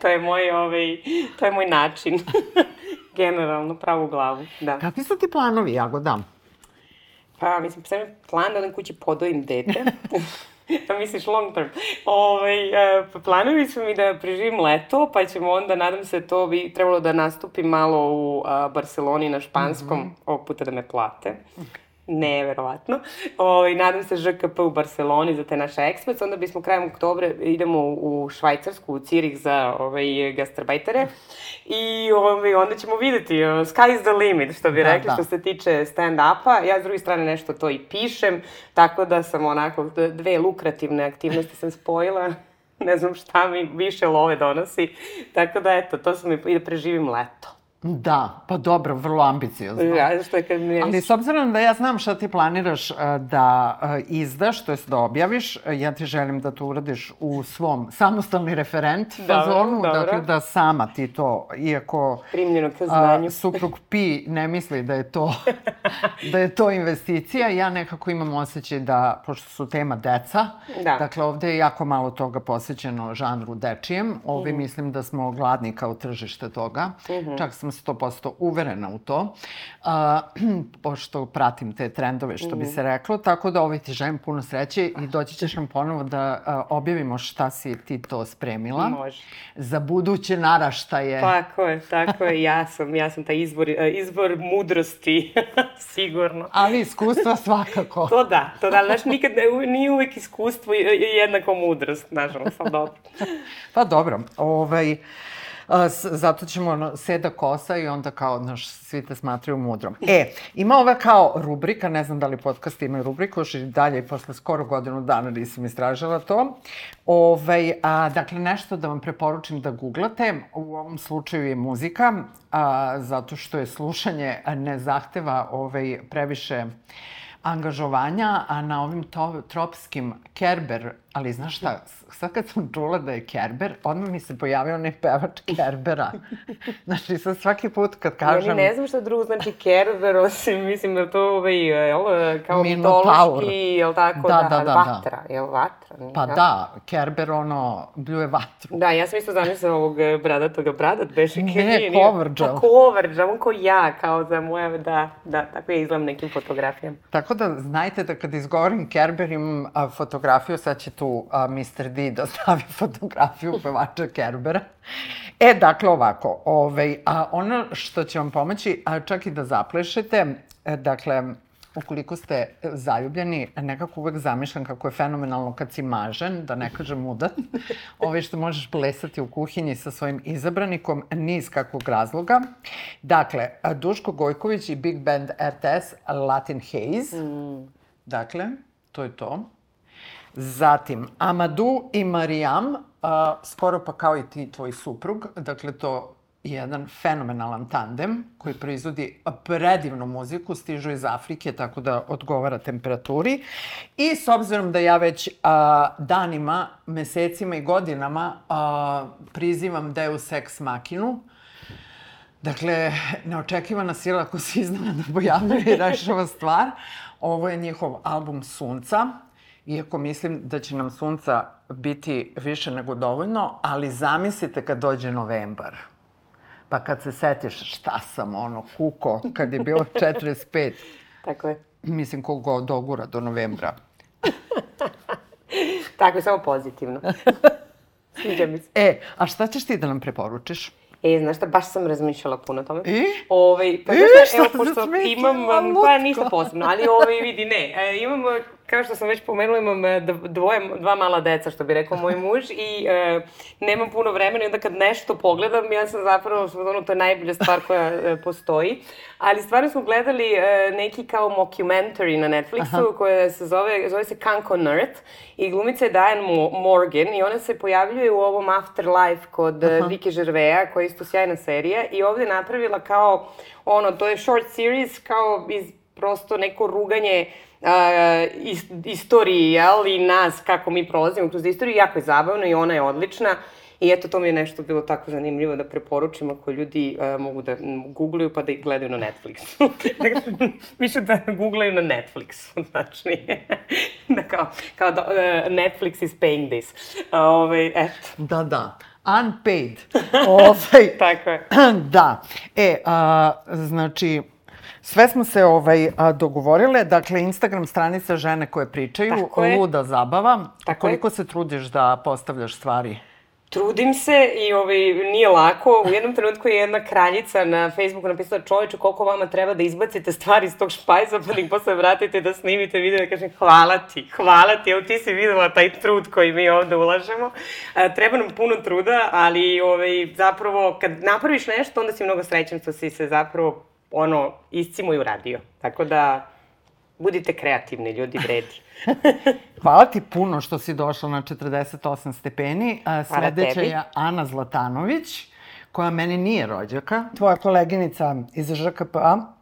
to je moj, ovaj, to je moj način. Generalno, pravo u glavu, da. Kakvi su ti planovi, Jagoda? Pa, mislim, sam plan da odem kući podojim dete. pa misliš long term. Ovaj, uh, planovi su mi da preživim leto, pa ćemo onda, nadam se, to bi trebalo da nastupi malo u uh, Barceloni na španskom, mm -hmm. ovog puta da me plate. Okay neverovatno. Ovaj, nadam se ŽKP u Barceloni za te naše ekspres, onda bismo krajem oktobra idemo u Švajcarsku, u Cirih za ovaj, gastarbajtere i ovaj, onda ćemo videti, uh, sky is the limit, što bi da, rekli, da. što se tiče stand-upa. Ja s druge strane nešto to i pišem, tako da sam onako, dve lukrativne aktivnosti sam spojila ne znam šta mi više love donosi. Tako da, eto, to sam i da preživim leto. Da, pa dobro, vrlo ambiciozno. Ja, što je kad mi Ali s obzirom da ja znam šta ti planiraš uh, da uh, izdaš, to jest da objaviš, uh, ja ti želim da to uradiš u svom samostalni referent fazonu, dakle da sama ti to, iako Primljeno ka znanju. suprug Pi ne misli da je to da je to investicija, ja nekako imam osjećaj da, pošto su tema deca, da. dakle ovde je jako malo toga posvećeno žanru dečijem, ovde mm. mislim da smo gladni kao tržište toga, mm -hmm. čak sam sam 100% uverena u to, a, pošto pratim te trendove, što bi se reklo, tako da ovaj ti želim puno sreće i doći ćeš nam ponovo da a, objavimo šta si ti to spremila. Može. Za buduće naraštaje. Tako je, tako je, ja sam, ja sam taj izvor, izvor mudrosti, sigurno. Ali iskustva svakako. to da, to da, znaš, nikad ne, nije uvek iskustvo jednako mudrost, nažalost, ali dobro. pa dobro, ovaj... Zato ćemo ono, seda kosa i onda kao, znaš, svi te smatraju mudrom. E, ima ova kao rubrika, ne znam da li podcast ima rubriku, još i dalje, posle skoro godinu dana nisam istražila to. Ovaj, a, dakle, nešto da vam preporučim da googlate, u ovom slučaju je muzika, a, zato što je slušanje ne zahteva ovaj, previše angažovanja, a na ovim to, tropskim Kerber, ali znaš šta, sad kad sam čula da je Kerber, odmah mi se pojavio onaj pevač Kerbera. znači, sad svaki put kad kažem... Ja ne znam šta drugo znači Kerber, osim, mislim da to ovaj, jel, kao mitološki, jel tako, Da, da, da, da, da. vatra, jel vatra? Nije, Pa da, Kerber ono, bljuje vatru. Da, ja sam isto zamislila ovog eh, bradatoga bradat, beše Ne, nije, Kovrđal. Pa Kovrđal, on ko ja, kao za moje, da, da, tako je izgledam nekim fotografijama. Tako da znajte da kad izgovorim Kerber imam fotografiju, sad će tu a, Mr. D da stavi fotografiju pevača Kerbera. E, dakle, ovako, ovaj, a, ono što će vam pomoći, a, čak i da zaplešete, e, dakle, ukoliko ste zaljubljeni, nekako uvek zamišljam kako je fenomenalno kad si mažen, da ne kažem udat, ovaj što možeš plesati u kuhinji sa svojim izabranikom, niz kakvog razloga. Dakle, Duško Gojković i Big Band RTS Latin Haze. Dakle, to je to. Zatim, Amadou i Marijam, a, skoro pa kao i ti tvoj suprug, dakle to je jedan fenomenalan tandem koji proizvodi predivnu muziku, stižu iz Afrike, tako da odgovara temperaturi. I s obzirom da ja već a, danima, mesecima i godinama a, prizivam Deus Ex Machinu, Dakle, neočekivana sila ko se iznenada pojavljuje i rešava stvar. Ovo je njihov album Sunca, iako mislim da će nam Sunca biti više nego dovoljno, ali zamislite kad dođe novembar. Pa kad se setiš šta sam ono kuko kad je bilo 45, Tako je. mislim koliko dogura do novembra. Tako je, samo pozitivno. Sviđa mi se. E, a šta ćeš ti da nam preporučiš? E, znaš šta, baš sam razmišljala puno o tome. I? Ovaj, pa znaš šta, evo, pošto imam, pa ništa posebno, ali ovaj, vidi, ne, e, imam, e, kao što sam već pomenula, imam e, dvoje, dva mala deca, što bi rekao moj muž, i e, nemam puno vremena i onda kad nešto pogledam, ja sam zapravo, ono, to je najbolja stvar koja e, postoji, ali stvarno smo gledali e, neki kao mockumentary na Netflixu, koja se zove, zove se Kanko Nerd, i glumica je Diane Mo- Morgan, i ona se pojavljuje u ovom Afterlife kod uh Rike Žerveja, koja je isto sjajna serija, i ovde je napravila kao, ono, to je short series, kao iz prosto neko ruganje uh, is, istoriji, jel, i nas, kako mi prolazimo kroz istoriju, jako je zabavno i ona je odlična. I eto, to mi je nešto bilo tako zanimljivo da preporučim ako ljudi uh, mogu da googlaju pa da ih gledaju na Netflixu. dakle, više da googlaju na Netflixu, znači. da kao, kao da, uh, Netflix is paying this. Uh, ovaj, eto, Da, da. Unpaid. ovaj, tako je. da. E, a, znači, sve smo se ovaj, a, dogovorile. Dakle, Instagram stranica žene koje pričaju, Tako je. luda zabava. Tako Koliko se trudiš da postavljaš stvari? Trudim se i ovaj, nije lako. U jednom trenutku je jedna kraljica na Facebooku napisala čoveče koliko vama treba da izbacite stvari iz tog špajza pa da ih posle vratite da snimite video i kažem hvala ti, hvala ti, evo ti si videla taj trud koji mi ovde ulažemo. A, treba nam puno truda, ali ovaj, zapravo kad napraviš nešto onda si mnogo srećan što si se zapravo ono, iscimo i uradio. Tako da budite kreativni, ljudi vredi. Hvala ti puno što si došla na 48 stepeni. Sledeća tebi. je Ana Zlatanović, koja meni nije rođaka. Tvoja koleginica iz ŽKP-a.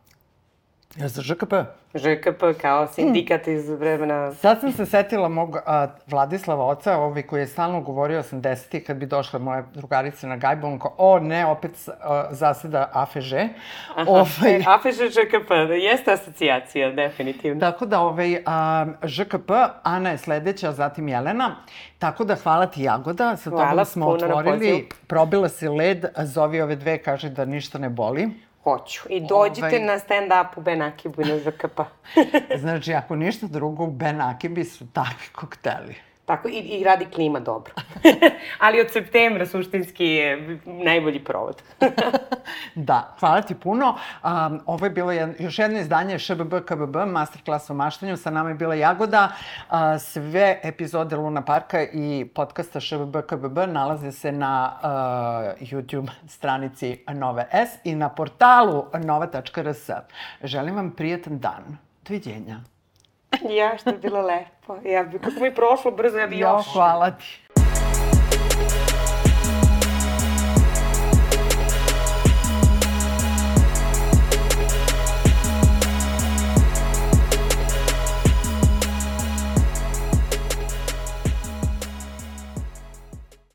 Iz ŽKP? ŽKP kao sindikat iz vremena... Sad sam se setila mog a, Vladislava oca, ovaj koji je stalno govorio 80-ih kad bi došla moja drugarica na gajbu, on kao, o ne, opet a, zaseda AFŽ. Ovaj, AFŽ ŽKP, jeste asocijacija, definitivno. Tako da, ovaj, a, ŽKP, Ana je sledeća, zatim Jelena. Tako da, hvala ti Jagoda, sa Hvala tobom smo otvorili, probila si led, zovi ove dve, kaže da ništa ne boli. Hoću. I dođite Ovaj- na stand-up u Benakibu i na ŽKP. Znači, ako ništa drugo, u Ben Akibi su takvi kokteli. Tako, i, i radi klima dobro. Ali od septembra suštinski je najbolji provod. Da, hvala ti puno. Um, ovo je bilo jedno, još jedno izdanje ŠBB KBB, Masterclass o maštanju. Sa nama je bila Jagoda. Uh, sve epizode Luna Parka i podcasta ŠBB KBB nalaze se na uh, YouTube stranici Nove S i na portalu nova.rs. Želim vam prijetan dan. Doviđenja. ja, što je bilo lepo. Ja bi, kako mi je prošlo brzo, ja bi Jo, još. hvala ti.